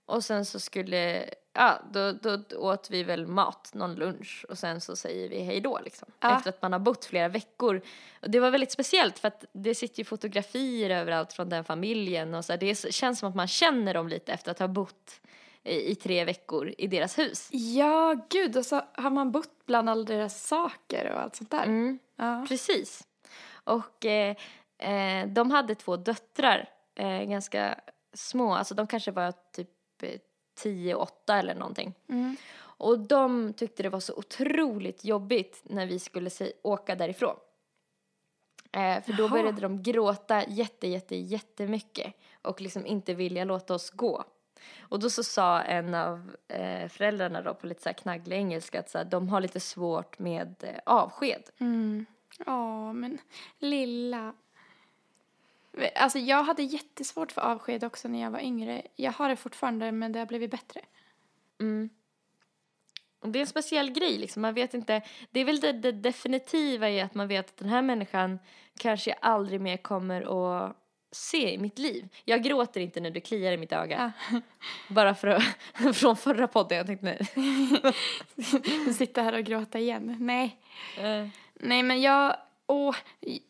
[SPEAKER 3] Och sen så skulle, ja, då, då, då åt vi väl mat, någon lunch och sen så säger vi hej då liksom.
[SPEAKER 2] Ja.
[SPEAKER 3] Efter att man har bott flera veckor. Och det var väldigt speciellt för att det sitter ju fotografier överallt från den familjen och så här, det känns som att man känner dem lite efter att ha bott i, i tre veckor i deras hus.
[SPEAKER 2] Ja, gud, och så har man bott bland alla deras saker och allt sånt där.
[SPEAKER 3] Mm.
[SPEAKER 2] Ja.
[SPEAKER 3] Precis. Och eh, eh, de hade två döttrar, eh, ganska små, alltså de kanske var typ eh, 10 8 eller någonting.
[SPEAKER 2] Mm.
[SPEAKER 3] Och de tyckte det var så otroligt jobbigt när vi skulle se, åka därifrån. Eh, för då
[SPEAKER 2] Jaha.
[SPEAKER 3] började de gråta jätte, jätte, jättemycket och liksom inte vilja låta oss gå. Och då så sa en av eh, föräldrarna då på lite så här knagglig engelska att så här, de har lite svårt med eh, avsked.
[SPEAKER 2] Mm. Ja, men lilla. Alltså jag hade jättesvårt för avsked också när jag var yngre. Jag har det fortfarande men det har blivit bättre.
[SPEAKER 3] Mm. Och det är en speciell grej liksom, man vet inte, det är väl det, det definitiva i att man vet att den här människan kanske jag aldrig mer kommer att se i mitt liv. Jag gråter inte när du kliar i mitt öga.
[SPEAKER 2] Ja.
[SPEAKER 3] Bara för att, från förra podden, jag tänkte nej.
[SPEAKER 2] Sitta här och gråta igen. Nej.
[SPEAKER 3] Eh,
[SPEAKER 2] Nej men jag, åh,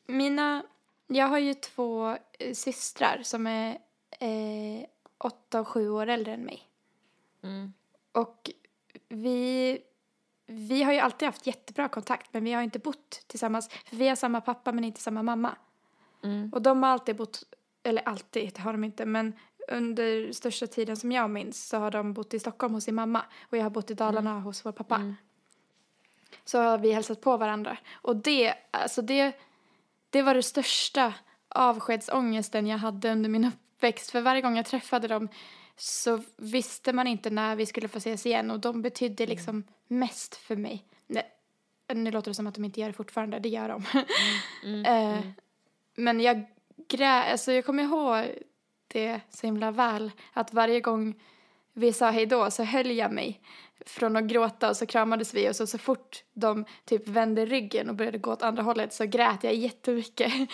[SPEAKER 2] mina, jag har ju två eh, systrar som är eh, åtta och sju år äldre än mig.
[SPEAKER 3] Mm.
[SPEAKER 2] Och vi, vi har ju alltid haft jättebra kontakt men vi har inte bott tillsammans. För vi har samma pappa men inte samma mamma.
[SPEAKER 3] Mm.
[SPEAKER 2] Och de har alltid bott, eller alltid, det har de inte, men under största tiden som jag minns så har de bott i Stockholm hos sin mamma och jag har bott i Dalarna hos vår pappa.
[SPEAKER 3] Mm.
[SPEAKER 2] Så har vi hälsat på varandra. Och det, alltså det, det var det största avskedsångesten jag hade under min uppväxt. För varje gång jag träffade dem så visste man inte när vi skulle få ses igen och de betydde liksom mest för mig. Nej, nu låter det som att de inte gör det fortfarande, det gör de.
[SPEAKER 3] Mm.
[SPEAKER 2] Eh, Men jag grä, alltså jag kommer ihåg det så himla väl. Att varje gång vi sa hej då så höll jag mig från att gråta och så kramades vi och så, så fort de typ vände ryggen och började gå åt andra hållet så grät jag jättemycket.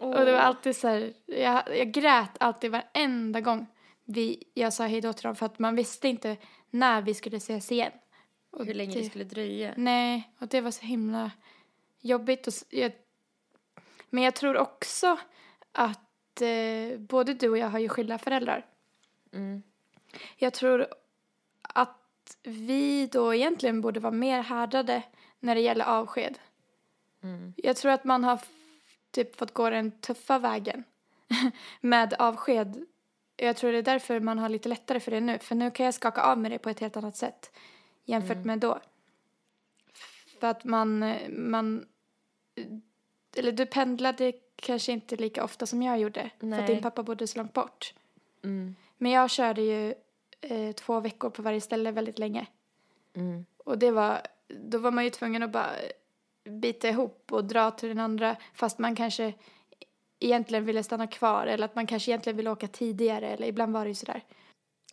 [SPEAKER 2] Och det var alltid så här, jag, jag grät alltid varenda gång vi, jag sa hej då till dem för att man visste inte när vi skulle ses igen. Och
[SPEAKER 3] Hur länge det skulle dröja.
[SPEAKER 2] Nej, och det var så himla jobbigt. Och, jag, men jag tror också att eh, både du och jag har ju skilda föräldrar.
[SPEAKER 3] Mm.
[SPEAKER 2] Jag tror att vi då egentligen borde vara mer härdade när det gäller avsked.
[SPEAKER 3] Mm.
[SPEAKER 2] Jag tror att man har typ fått gå den tuffa vägen med avsked. Jag tror det är därför man har lite lättare för det nu. För nu kan jag skaka av med det på ett helt annat sätt jämfört med då. För att man, man, eller du pendlade kanske inte lika ofta som jag gjorde. För
[SPEAKER 3] Nej.
[SPEAKER 2] att din pappa bodde så långt bort.
[SPEAKER 3] Mm.
[SPEAKER 2] Men jag körde ju eh, två veckor på varje ställe väldigt länge.
[SPEAKER 3] Mm.
[SPEAKER 2] Och det var, då var man ju tvungen att bara bita ihop och dra till den andra fast man kanske egentligen ville stanna kvar eller att man kanske egentligen ville åka tidigare eller ibland var det ju sådär.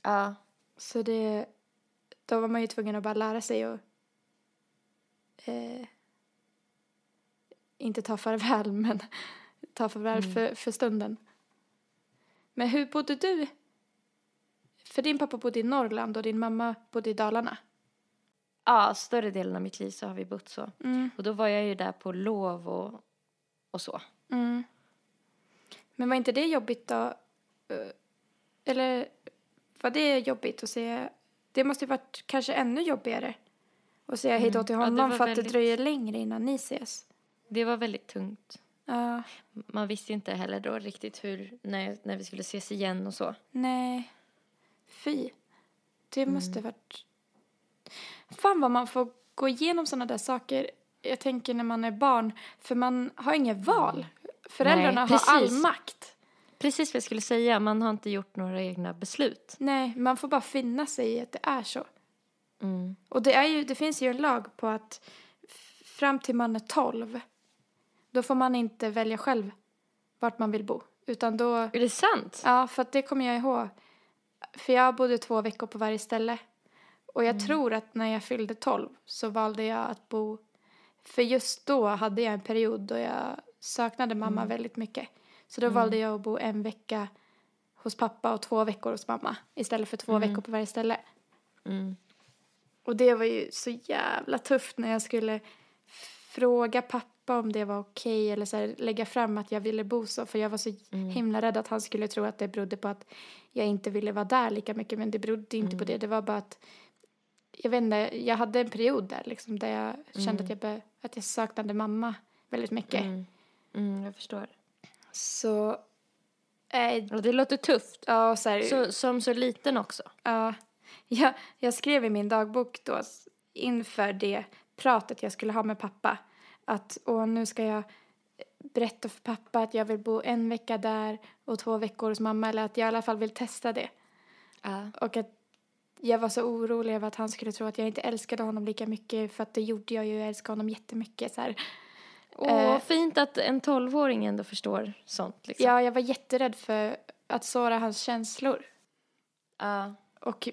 [SPEAKER 3] Ja.
[SPEAKER 2] Så det, då var man ju tvungen att bara lära sig och eh, inte ta farväl men ta farväl
[SPEAKER 3] Mm.
[SPEAKER 2] för, för stunden. Men hur bodde du? För din pappa bodde i Norrland och din mamma bodde i Dalarna.
[SPEAKER 3] ja, större delen av mitt liv så har vi bott så.
[SPEAKER 2] Mm.
[SPEAKER 3] Och då var jag ju där på lov och, och så.
[SPEAKER 2] Mm. Men var inte det jobbigt då? Eh, Eller var det jobbigt att säga? Det måste ju varit kanske ännu jobbigare att säga hej då till
[SPEAKER 3] Mm. Ja,
[SPEAKER 2] honom
[SPEAKER 3] var
[SPEAKER 2] för att det dröjer längre innan ni ses.
[SPEAKER 3] Det var väldigt tungt.
[SPEAKER 2] Ja,
[SPEAKER 3] Man visste inte heller då riktigt hur, när, när vi skulle ses igen och så.
[SPEAKER 2] nej. Fy. Det
[SPEAKER 3] Mm.
[SPEAKER 2] måste varit... Fan vad man får gå igenom sådana där saker. Jag tänker när man är barn. För man har inget val. Föräldrarna
[SPEAKER 3] Nej,
[SPEAKER 2] har all makt.
[SPEAKER 3] Precis vad jag skulle säga, man har inte gjort några egna beslut.
[SPEAKER 2] Nej, man får bara finna sig i att det är så.
[SPEAKER 3] Mm.
[SPEAKER 2] Och det, är ju, det finns ju en lag på att fram till man är 12 då får man inte välja själv vart man vill bo. Utan då,
[SPEAKER 3] Är det sant?
[SPEAKER 2] ja för det kommer jag ihåg. För jag bodde två veckor på varje ställe. Och jag tror att när jag fyllde 12 så valde jag att bo, för just då hade jag en period då jag saknade mamma väldigt mycket. Så då valde jag att bo en vecka hos pappa och två veckor hos mamma istället för två veckor på varje ställe.
[SPEAKER 3] Mm.
[SPEAKER 2] Och det var ju så jävla tufft när jag skulle fråga pappa om det var okej eller så här, lägga fram att jag ville bo så. För jag var så himla rädd att han skulle tro att det berodde på att jag inte ville vara där lika mycket. Men det berodde inte på det. Det var bara att, jag vet inte, jag hade en period där liksom där jag kände att, jag be, att jag saknade mamma väldigt mycket.
[SPEAKER 3] Mm. Mm, jag förstår.
[SPEAKER 2] Så, äh,
[SPEAKER 3] Och det låter tufft.
[SPEAKER 2] ja så här,
[SPEAKER 3] Så, som så liten också.
[SPEAKER 2] Ja, jag, jag skrev i min dagbok då inför det pratet jag skulle ha med pappa att åh, nu ska jag berätta för pappa att jag vill bo en vecka där och två veckor hos mamma eller att jag i alla fall vill testa det.
[SPEAKER 3] Ja.
[SPEAKER 2] Och att jag var så orolig över att han skulle tro att jag inte älskade honom lika mycket för att det gjorde jag ju, jag älskade honom jättemycket så här.
[SPEAKER 3] Åh,
[SPEAKER 2] Eh.
[SPEAKER 3] fint att en tolvåring ändå förstår sånt liksom.
[SPEAKER 2] Ja, jag var jätterädd för att såra hans känslor.
[SPEAKER 3] Ja.
[SPEAKER 2] Och,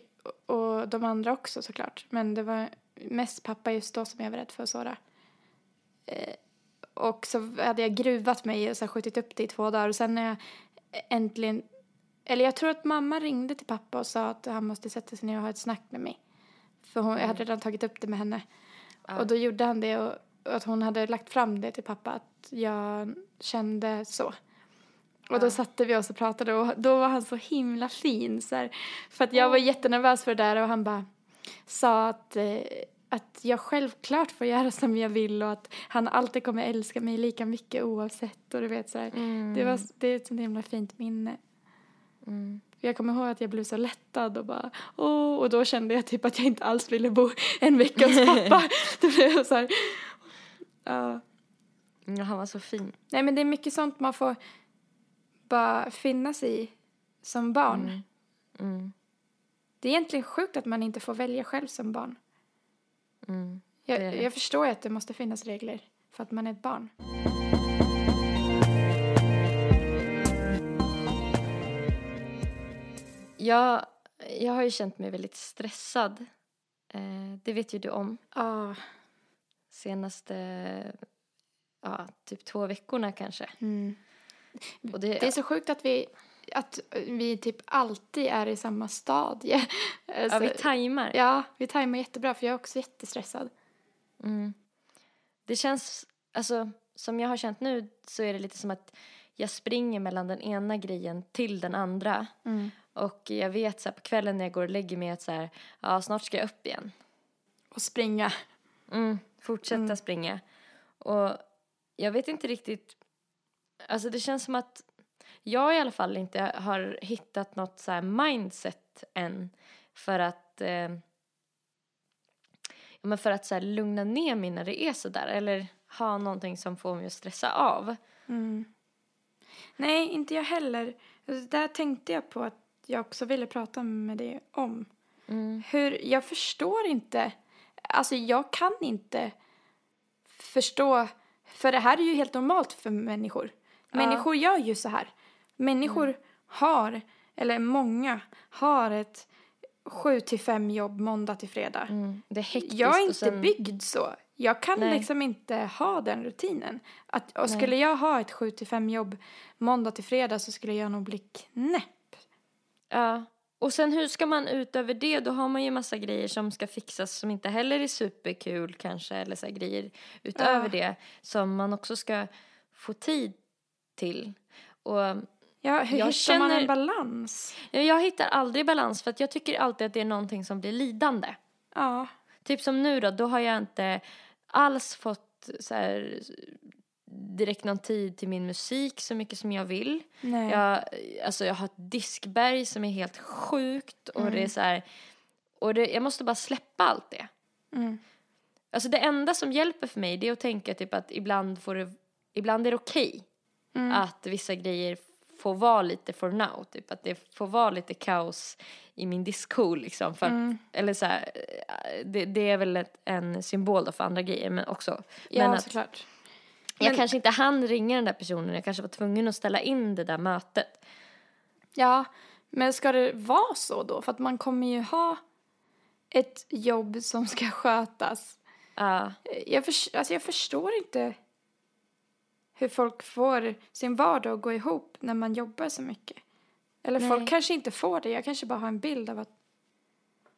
[SPEAKER 2] och de andra också såklart. Men det var mest pappa just då som jag var rädd för att såra. Eh, och så hade jag gruvat mig och så skjutit upp det i två dagar. Och sen när jag äntligen... Eller jag tror att mamma ringde till pappa och sa att han måste sätta sig ner och ha ett snack med mig. För hon, jag hade redan tagit upp det med henne.
[SPEAKER 3] Ja.
[SPEAKER 2] Och då gjorde han det och, och att hon hade lagt fram det till pappa att jag kände så. Och då satte vi oss och pratade och då var han så himla fin. Så här, för att jag var jättenervös för det där och han bara sa att, eh, att jag självklart får göra som jag vill och att han alltid kommer älska mig lika mycket oavsett. Och du vet så här,
[SPEAKER 3] Mm.
[SPEAKER 2] det, var, det är ett sånt himla fint minne.
[SPEAKER 3] Mm.
[SPEAKER 2] Jag kommer ihåg att jag blev så lättad och bara åh, och då kände jag typ att jag inte alls ville bo en vecka hos pappa. då blev så här, ja.
[SPEAKER 3] Ja, han var så fin.
[SPEAKER 2] Nej men det är mycket sånt man får bara sig i som barn.
[SPEAKER 3] Mm. Mm.
[SPEAKER 2] Det är egentligen sjukt att man inte får välja själv som barn.
[SPEAKER 3] Mm.
[SPEAKER 2] Jag,
[SPEAKER 3] Det är det.
[SPEAKER 2] jag förstår att det måste finnas regler för att man är ett barn.
[SPEAKER 3] Jag, jag har ju känt mig väldigt stressad. Eh, det vet ju du om.
[SPEAKER 2] Ja.
[SPEAKER 3] Senaste, ja, typ två veckorna kanske.
[SPEAKER 2] Mm.
[SPEAKER 3] Det,
[SPEAKER 2] Det är så sjukt att vi, att vi typ alltid är i samma stadie.
[SPEAKER 3] ja,
[SPEAKER 2] Alltså,
[SPEAKER 3] vi tajmar.
[SPEAKER 2] ja, vi tajmar jättebra för jag är också jättestressad.
[SPEAKER 3] Mm. Det känns, alltså som jag har känt nu så är det lite som att jag springer mellan den ena grejen till den andra.
[SPEAKER 2] Mm.
[SPEAKER 3] Och jag vet så här, på kvällen när jag går och lägger mig att så här, ja snart ska jag upp igen.
[SPEAKER 2] Och springa.
[SPEAKER 3] Mm, fortsätta
[SPEAKER 2] Mm.
[SPEAKER 3] springa. Och jag vet inte riktigt, alltså det känns som att jag i alla fall inte har hittat något så här mindset än för att eh, men för att så lugna ner mig när det är så där eller ha någonting som får mig att stressa av.
[SPEAKER 2] Mm. Nej, inte jag heller. Alltså, Där tänkte jag på att jag också ville prata med dig om.
[SPEAKER 3] Mm.
[SPEAKER 2] Hur, jag förstår inte, alltså jag kan inte förstå, för det här är ju helt normalt för människor.
[SPEAKER 3] Ja.
[SPEAKER 2] Människor gör ju så här. Människor har, eller många, har ett 7 till 5 jobb måndag till fredag.
[SPEAKER 3] Mm. Det är hektiskt
[SPEAKER 2] Jag är inte
[SPEAKER 3] sen,
[SPEAKER 2] byggd så. Jag kan
[SPEAKER 3] Nej.
[SPEAKER 2] liksom inte ha den rutinen. Att, och
[SPEAKER 3] Nej.
[SPEAKER 2] skulle jag ha ett 7 till 5 jobb måndag till fredag så skulle jag nog bli knäpp.
[SPEAKER 3] Ja. Och sen hur ska man utöver det, då har man ju massa grejer som ska fixas som inte heller är superkul kanske, eller så grejer utöver
[SPEAKER 2] Ja.
[SPEAKER 3] det som man också ska få tid till. Och
[SPEAKER 2] Ja, hur
[SPEAKER 3] Jag
[SPEAKER 2] hittar man
[SPEAKER 3] känner-
[SPEAKER 2] en balans?
[SPEAKER 3] ja, jag hittar aldrig balans för att jag tycker alltid att det är någonting som blir lidande.
[SPEAKER 2] Ja.
[SPEAKER 3] Typ som nu då, då har jag inte alls fått så här direkt någon tid till min musik så mycket som jag vill.
[SPEAKER 2] Nej.
[SPEAKER 3] Jag, alltså jag har ett diskberg som är helt sjukt och det är
[SPEAKER 2] Mm.
[SPEAKER 3] så här, och det, jag måste bara släppa allt det.
[SPEAKER 2] Mm.
[SPEAKER 3] Alltså det enda som hjälper för mig det är att tänka typ att ibland får det, ibland är det okej
[SPEAKER 2] Mm.
[SPEAKER 3] att vissa grejer får vara lite for now, typ att det får vara lite kaos i min disco liksom för
[SPEAKER 2] Mm.
[SPEAKER 3] eller så här, det, det är väl ett, en symbol då för andra grejer men också
[SPEAKER 2] Ja,
[SPEAKER 3] men att
[SPEAKER 2] såklart.
[SPEAKER 3] jag
[SPEAKER 2] Men-
[SPEAKER 3] kanske inte hann ringa den där personen, jag kanske var tvungen att ställa in det där mötet.
[SPEAKER 2] Ja, men ska det vara så då? För att man kommer ju ha ett jobb som ska skötas.
[SPEAKER 3] Ja.
[SPEAKER 2] Jag, förs- alltså jag förstår inte hur folk får sin vardag att gå ihop när man jobbar så mycket. Eller
[SPEAKER 3] Nej.
[SPEAKER 2] folk kanske inte får det. Jag kanske bara har en bild av att...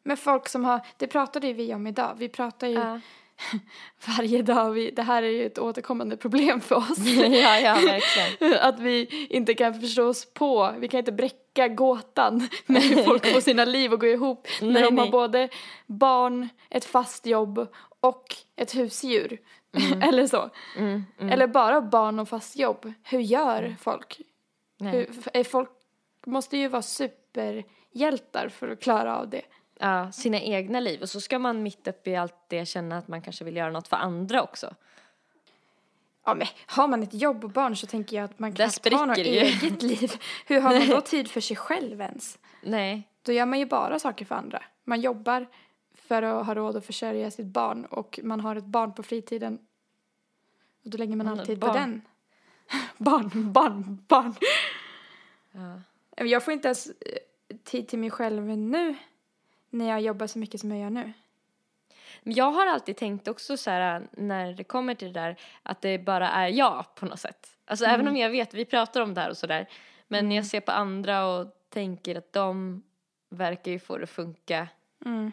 [SPEAKER 2] Men folk som har... Det pratade ju vi om idag. Vi pratar ju
[SPEAKER 3] Ja.
[SPEAKER 2] varje dag. Vi, det här är ju ett återkommande problem för oss.
[SPEAKER 3] ja, ja, verkligen.
[SPEAKER 2] att vi inte kan förstå oss på, vi kan inte bräcka gåtan när folk får sina liv att gå ihop. när
[SPEAKER 3] Nej,
[SPEAKER 2] de har
[SPEAKER 3] nej.
[SPEAKER 2] både barn, ett fast jobb och ett husdjur. Eller så.
[SPEAKER 3] Mm, mm.
[SPEAKER 2] Eller bara barn och fast jobb. Hur gör folk?
[SPEAKER 3] Nej.
[SPEAKER 2] Hur, är folk måste ju vara superhjältar för att klara av det.
[SPEAKER 3] Ja, sina egna liv. Och så ska man mitt uppe i allt det känna att man kanske vill göra något för andra också.
[SPEAKER 2] Ja, men har man ett jobb och barn så tänker jag att man knappt har något eget liv. Hur har man då tid för sig själv ens?
[SPEAKER 3] Nej.
[SPEAKER 2] Då gör man ju bara saker för andra. Man jobbar för att ha råd att försörja sitt barn och man har ett barn på fritiden. Och då lägger man
[SPEAKER 3] Mm,
[SPEAKER 2] alltid
[SPEAKER 3] barn.
[SPEAKER 2] på den. barn, barn, barn.
[SPEAKER 3] Ja.
[SPEAKER 2] Jag får inte ens eh, tid till mig själv nu när jag jobbar så mycket som jag gör nu.
[SPEAKER 3] Men jag har alltid tänkt också så här när det kommer till det där att det bara är jag på något sätt. Alltså även om jag vet, vi pratar om det här och sådär. Men när jag ser på andra och tänker att de verkar ju få det att funka.
[SPEAKER 2] Mm.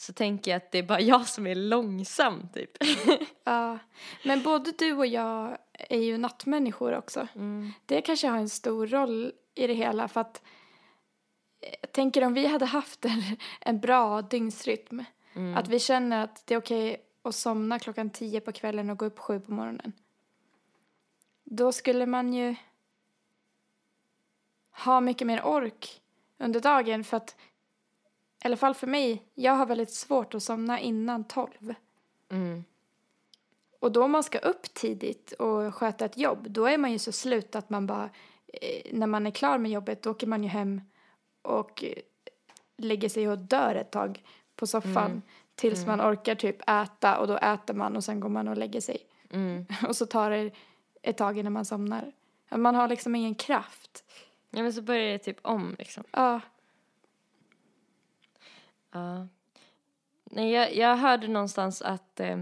[SPEAKER 3] Så tänker jag att det är bara jag som är långsam typ.
[SPEAKER 2] Ja, men både du och jag är ju nattmänniskor också.
[SPEAKER 3] Mm.
[SPEAKER 2] Det kanske har en stor roll i det hela för att eh, jag tänker om vi hade haft en, en bra dygnsrytm.
[SPEAKER 3] Mm.
[SPEAKER 2] Att vi känner att det är okej att somna klockan tio på kvällen och gå upp sju på morgonen. Då skulle man ju ha mycket mer ork under dagen för att i alla fall för mig, jag har väldigt svårt att somna innan tolv.
[SPEAKER 3] Mm.
[SPEAKER 2] Och då om man ska upp tidigt och sköta ett jobb, då är man ju så slut att man bara, eh, när man är klar med jobbet, då åker man ju hem och eh, lägger sig och dör ett tag på soffan tills man orkar typ äta och då äter man och sen går man och lägger sig.
[SPEAKER 3] Mm.
[SPEAKER 2] Och så tar det ett tag innan man somnar. Man har liksom ingen kraft.
[SPEAKER 3] Ja men så börjar det typ om liksom.
[SPEAKER 2] Ja,
[SPEAKER 3] Ja. Nej, jag, jag hörde någonstans att eh,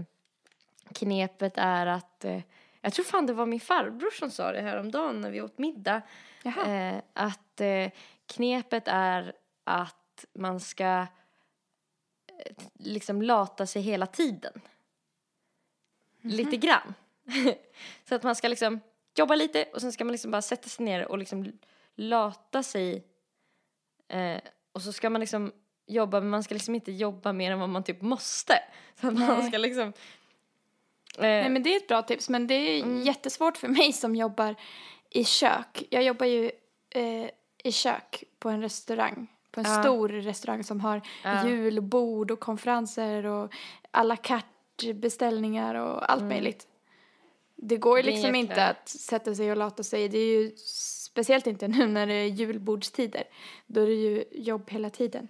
[SPEAKER 3] knepet är att, eh, jag tror fan det var min farbror som sa det här om dagen när vi åt middag. Eh, att eh, knepet är att man ska eh, liksom lata sig hela tiden. Lite grann. Så att man ska liksom jobba lite och sen ska man liksom bara sätta sig ner och liksom lata sig. Eh, och så ska man liksom jobba, men man ska liksom inte jobba mer än vad man typ måste. Så att man ska liksom... Eh,
[SPEAKER 2] Nej, men det är ett bra tips, men det är
[SPEAKER 3] Mm.
[SPEAKER 2] jättesvårt för mig som jobbar i kök. Jag jobbar ju eh, i kök på en restaurang, på en
[SPEAKER 3] Ja.
[SPEAKER 2] stor restaurang som har
[SPEAKER 3] Ja.
[SPEAKER 2] julbord och konferenser och à la carte beställningar och allt möjligt. Det går ju
[SPEAKER 3] Mm.
[SPEAKER 2] Liksom inte att sätta sig och lata sig. Det är ju speciellt inte nu när det är julbordstider. Då är det ju jobb hela tiden.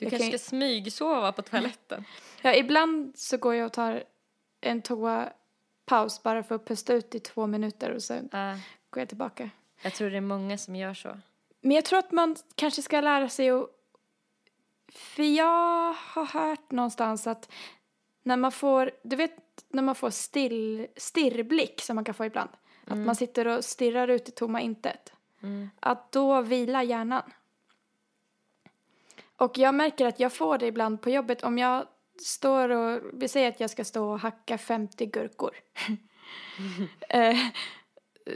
[SPEAKER 3] Du
[SPEAKER 2] jag
[SPEAKER 3] kanske
[SPEAKER 2] kan-
[SPEAKER 3] ska smygsova på toaletten.
[SPEAKER 2] Ja, ibland så går jag och tar en toapaus bara för att pusta ut i två minuter och sen
[SPEAKER 3] Ja.
[SPEAKER 2] går jag tillbaka.
[SPEAKER 3] jag tror det är många som gör så.
[SPEAKER 2] Men jag tror att man kanske ska lära sig att... För jag har hört någonstans att när man får, du vet när man får still, stirrblick som man kan få ibland. Att man sitter och stirrar ut i tomma intet.
[SPEAKER 3] Mm.
[SPEAKER 2] Att då vilar hjärnan. Och jag märker att jag får det ibland på jobbet om jag står och, vi säger att jag ska stå och hacka 50 gurkor. eh,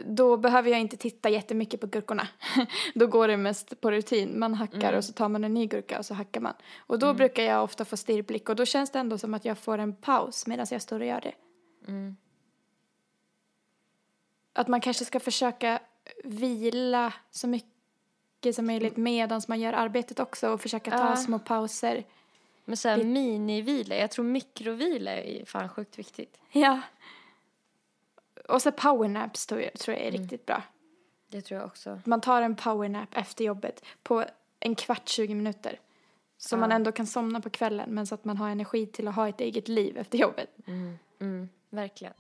[SPEAKER 2] då behöver jag inte titta jättemycket på gurkorna. då går det mest på rutin. Man hackar och så tar man en ny gurka och så hackar man. Och då brukar jag ofta få stirrblick och då känns det ändå som att jag får en paus medan jag står och gör det.
[SPEAKER 3] Mm.
[SPEAKER 2] Att man kanske ska försöka vila så mycket som möjligt medan man gör arbetet också och försöka ta
[SPEAKER 3] Ja.
[SPEAKER 2] små pauser.
[SPEAKER 3] Men så här
[SPEAKER 2] Det-
[SPEAKER 3] minivila, jag tror mikrovila är fan sjukt viktigt.
[SPEAKER 2] Ja. Och så powernaps tror jag, tror jag är riktigt bra.
[SPEAKER 3] Det tror jag också.
[SPEAKER 2] Man tar en powernap efter jobbet på en kvart, 20 minuter. Så
[SPEAKER 3] Ja.
[SPEAKER 2] man ändå kan somna på kvällen men så att man har energi till att ha ett eget liv efter jobbet.
[SPEAKER 3] Mm. Mm. Verkligen.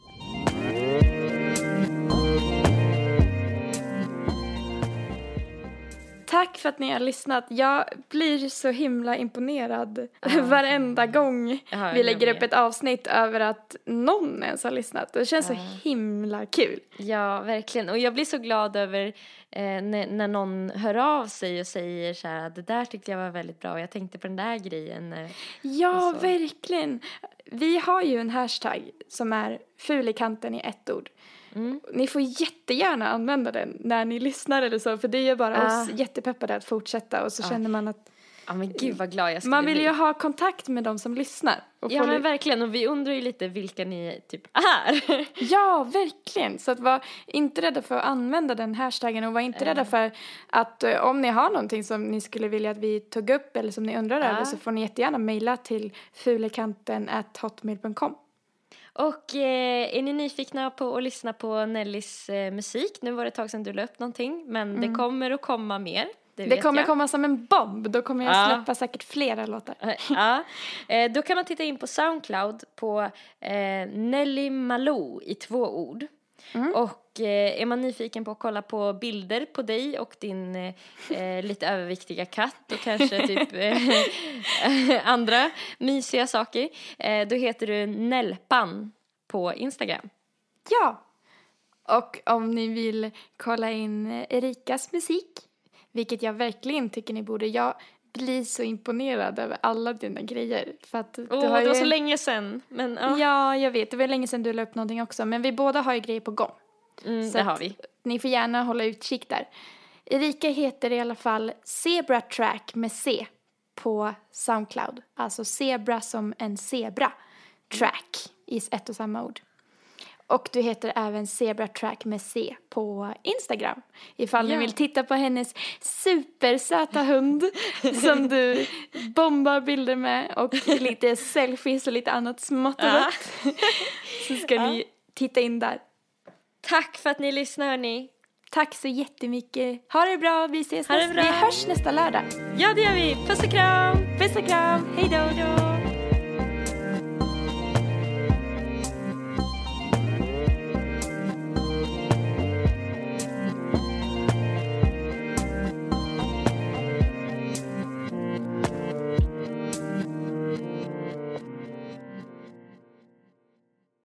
[SPEAKER 2] Tack för att ni har lyssnat. Jag blir så himla imponerad
[SPEAKER 3] Ja.
[SPEAKER 2] varenda gång
[SPEAKER 3] Ja,
[SPEAKER 2] vi lägger upp ett avsnitt över att någon ens har lyssnat. Det känns så
[SPEAKER 3] Ja.
[SPEAKER 2] himla kul.
[SPEAKER 3] Ja, verkligen. Och jag blir så glad över eh, när, när någon hör av sig och säger så här, det där tyckte jag var väldigt bra och jag tänkte på den där grejen. eh."
[SPEAKER 2] Ja,
[SPEAKER 3] så.
[SPEAKER 2] verkligen. Vi har ju en hashtag som är ful i kanten i ett ord.
[SPEAKER 3] Mm.
[SPEAKER 2] Ni får jättegärna använda den när ni lyssnar eller så, för det gör bara
[SPEAKER 3] Ja.
[SPEAKER 2] oss jättepeppade att fortsätta och så
[SPEAKER 3] Ja.
[SPEAKER 2] känner man att
[SPEAKER 3] Ja, men gud vad glad jag skulle
[SPEAKER 2] man vill
[SPEAKER 3] bli.
[SPEAKER 2] ju ha kontakt med de som lyssnar. Och
[SPEAKER 3] Ja, men
[SPEAKER 2] li-
[SPEAKER 3] verkligen. Och vi undrar ju lite vilka ni typ är.
[SPEAKER 2] ja, verkligen. Så att var inte rädda för att använda den hashtaggen och var inte rädda för att eh, om ni har någonting som ni skulle vilja att vi tog upp eller som ni undrar
[SPEAKER 3] Ja.
[SPEAKER 2] över så får ni jättegärna mejla till fulekanten hotmail.com.
[SPEAKER 3] Och eh, är ni nyfikna på att lyssna på Nellys eh, musik? Nu var det ett tag sedan du la upp någonting, men det kommer att komma mer. Det,
[SPEAKER 2] Det kommer
[SPEAKER 3] jag.
[SPEAKER 2] komma som en bomb. Då kommer jag
[SPEAKER 3] Ja.
[SPEAKER 2] släppa säkert flera låtar.
[SPEAKER 3] Eh, Ja, eh, då kan man titta in på Soundcloud på eh, Nelly Malou i två ord. Och eh, är man nyfiken på att kolla på bilder på dig och din eh, eh, lite överviktiga katt och kanske typ eh, andra mysiga saker, eh, då heter du Nelpan på Instagram.
[SPEAKER 2] Ja! Och om ni vill kolla in eh, Erikas musik, vilket jag verkligen tycker ni borde. Jag blir så imponerad över alla dina grejer. För att du
[SPEAKER 3] Åh,
[SPEAKER 2] har
[SPEAKER 3] det var
[SPEAKER 2] ju...
[SPEAKER 3] så länge sedan, men ja,
[SPEAKER 2] Ja, jag vet. Det var länge sedan du la upp någonting också. Men vi båda har ju grejer på gång.
[SPEAKER 3] mm,
[SPEAKER 2] så
[SPEAKER 3] det har vi.
[SPEAKER 2] Ni får gärna hålla utkik där. Erika heter i alla fall Zebra Track med C på Soundcloud. Alltså zebra som en zebra. Track i ett och samma ord. Och du heter även Zebra Track med C på Instagram. Ifall
[SPEAKER 3] Ja.
[SPEAKER 2] ni vill titta på hennes supersöta hund som du bombar bilder med och lite selfies och lite annat smått och
[SPEAKER 3] Ja.
[SPEAKER 2] Så ska ni titta in där.
[SPEAKER 3] Tack för att ni lyssnar hörni.
[SPEAKER 2] Tack så jättemycket. Ha det bra. Vi ses
[SPEAKER 3] Ha
[SPEAKER 2] nästa. Vi hörs nästa lördag.
[SPEAKER 3] Ja, det gör vi. Puss och kram!
[SPEAKER 2] Puss och kram. Hej då.
[SPEAKER 3] Hej då!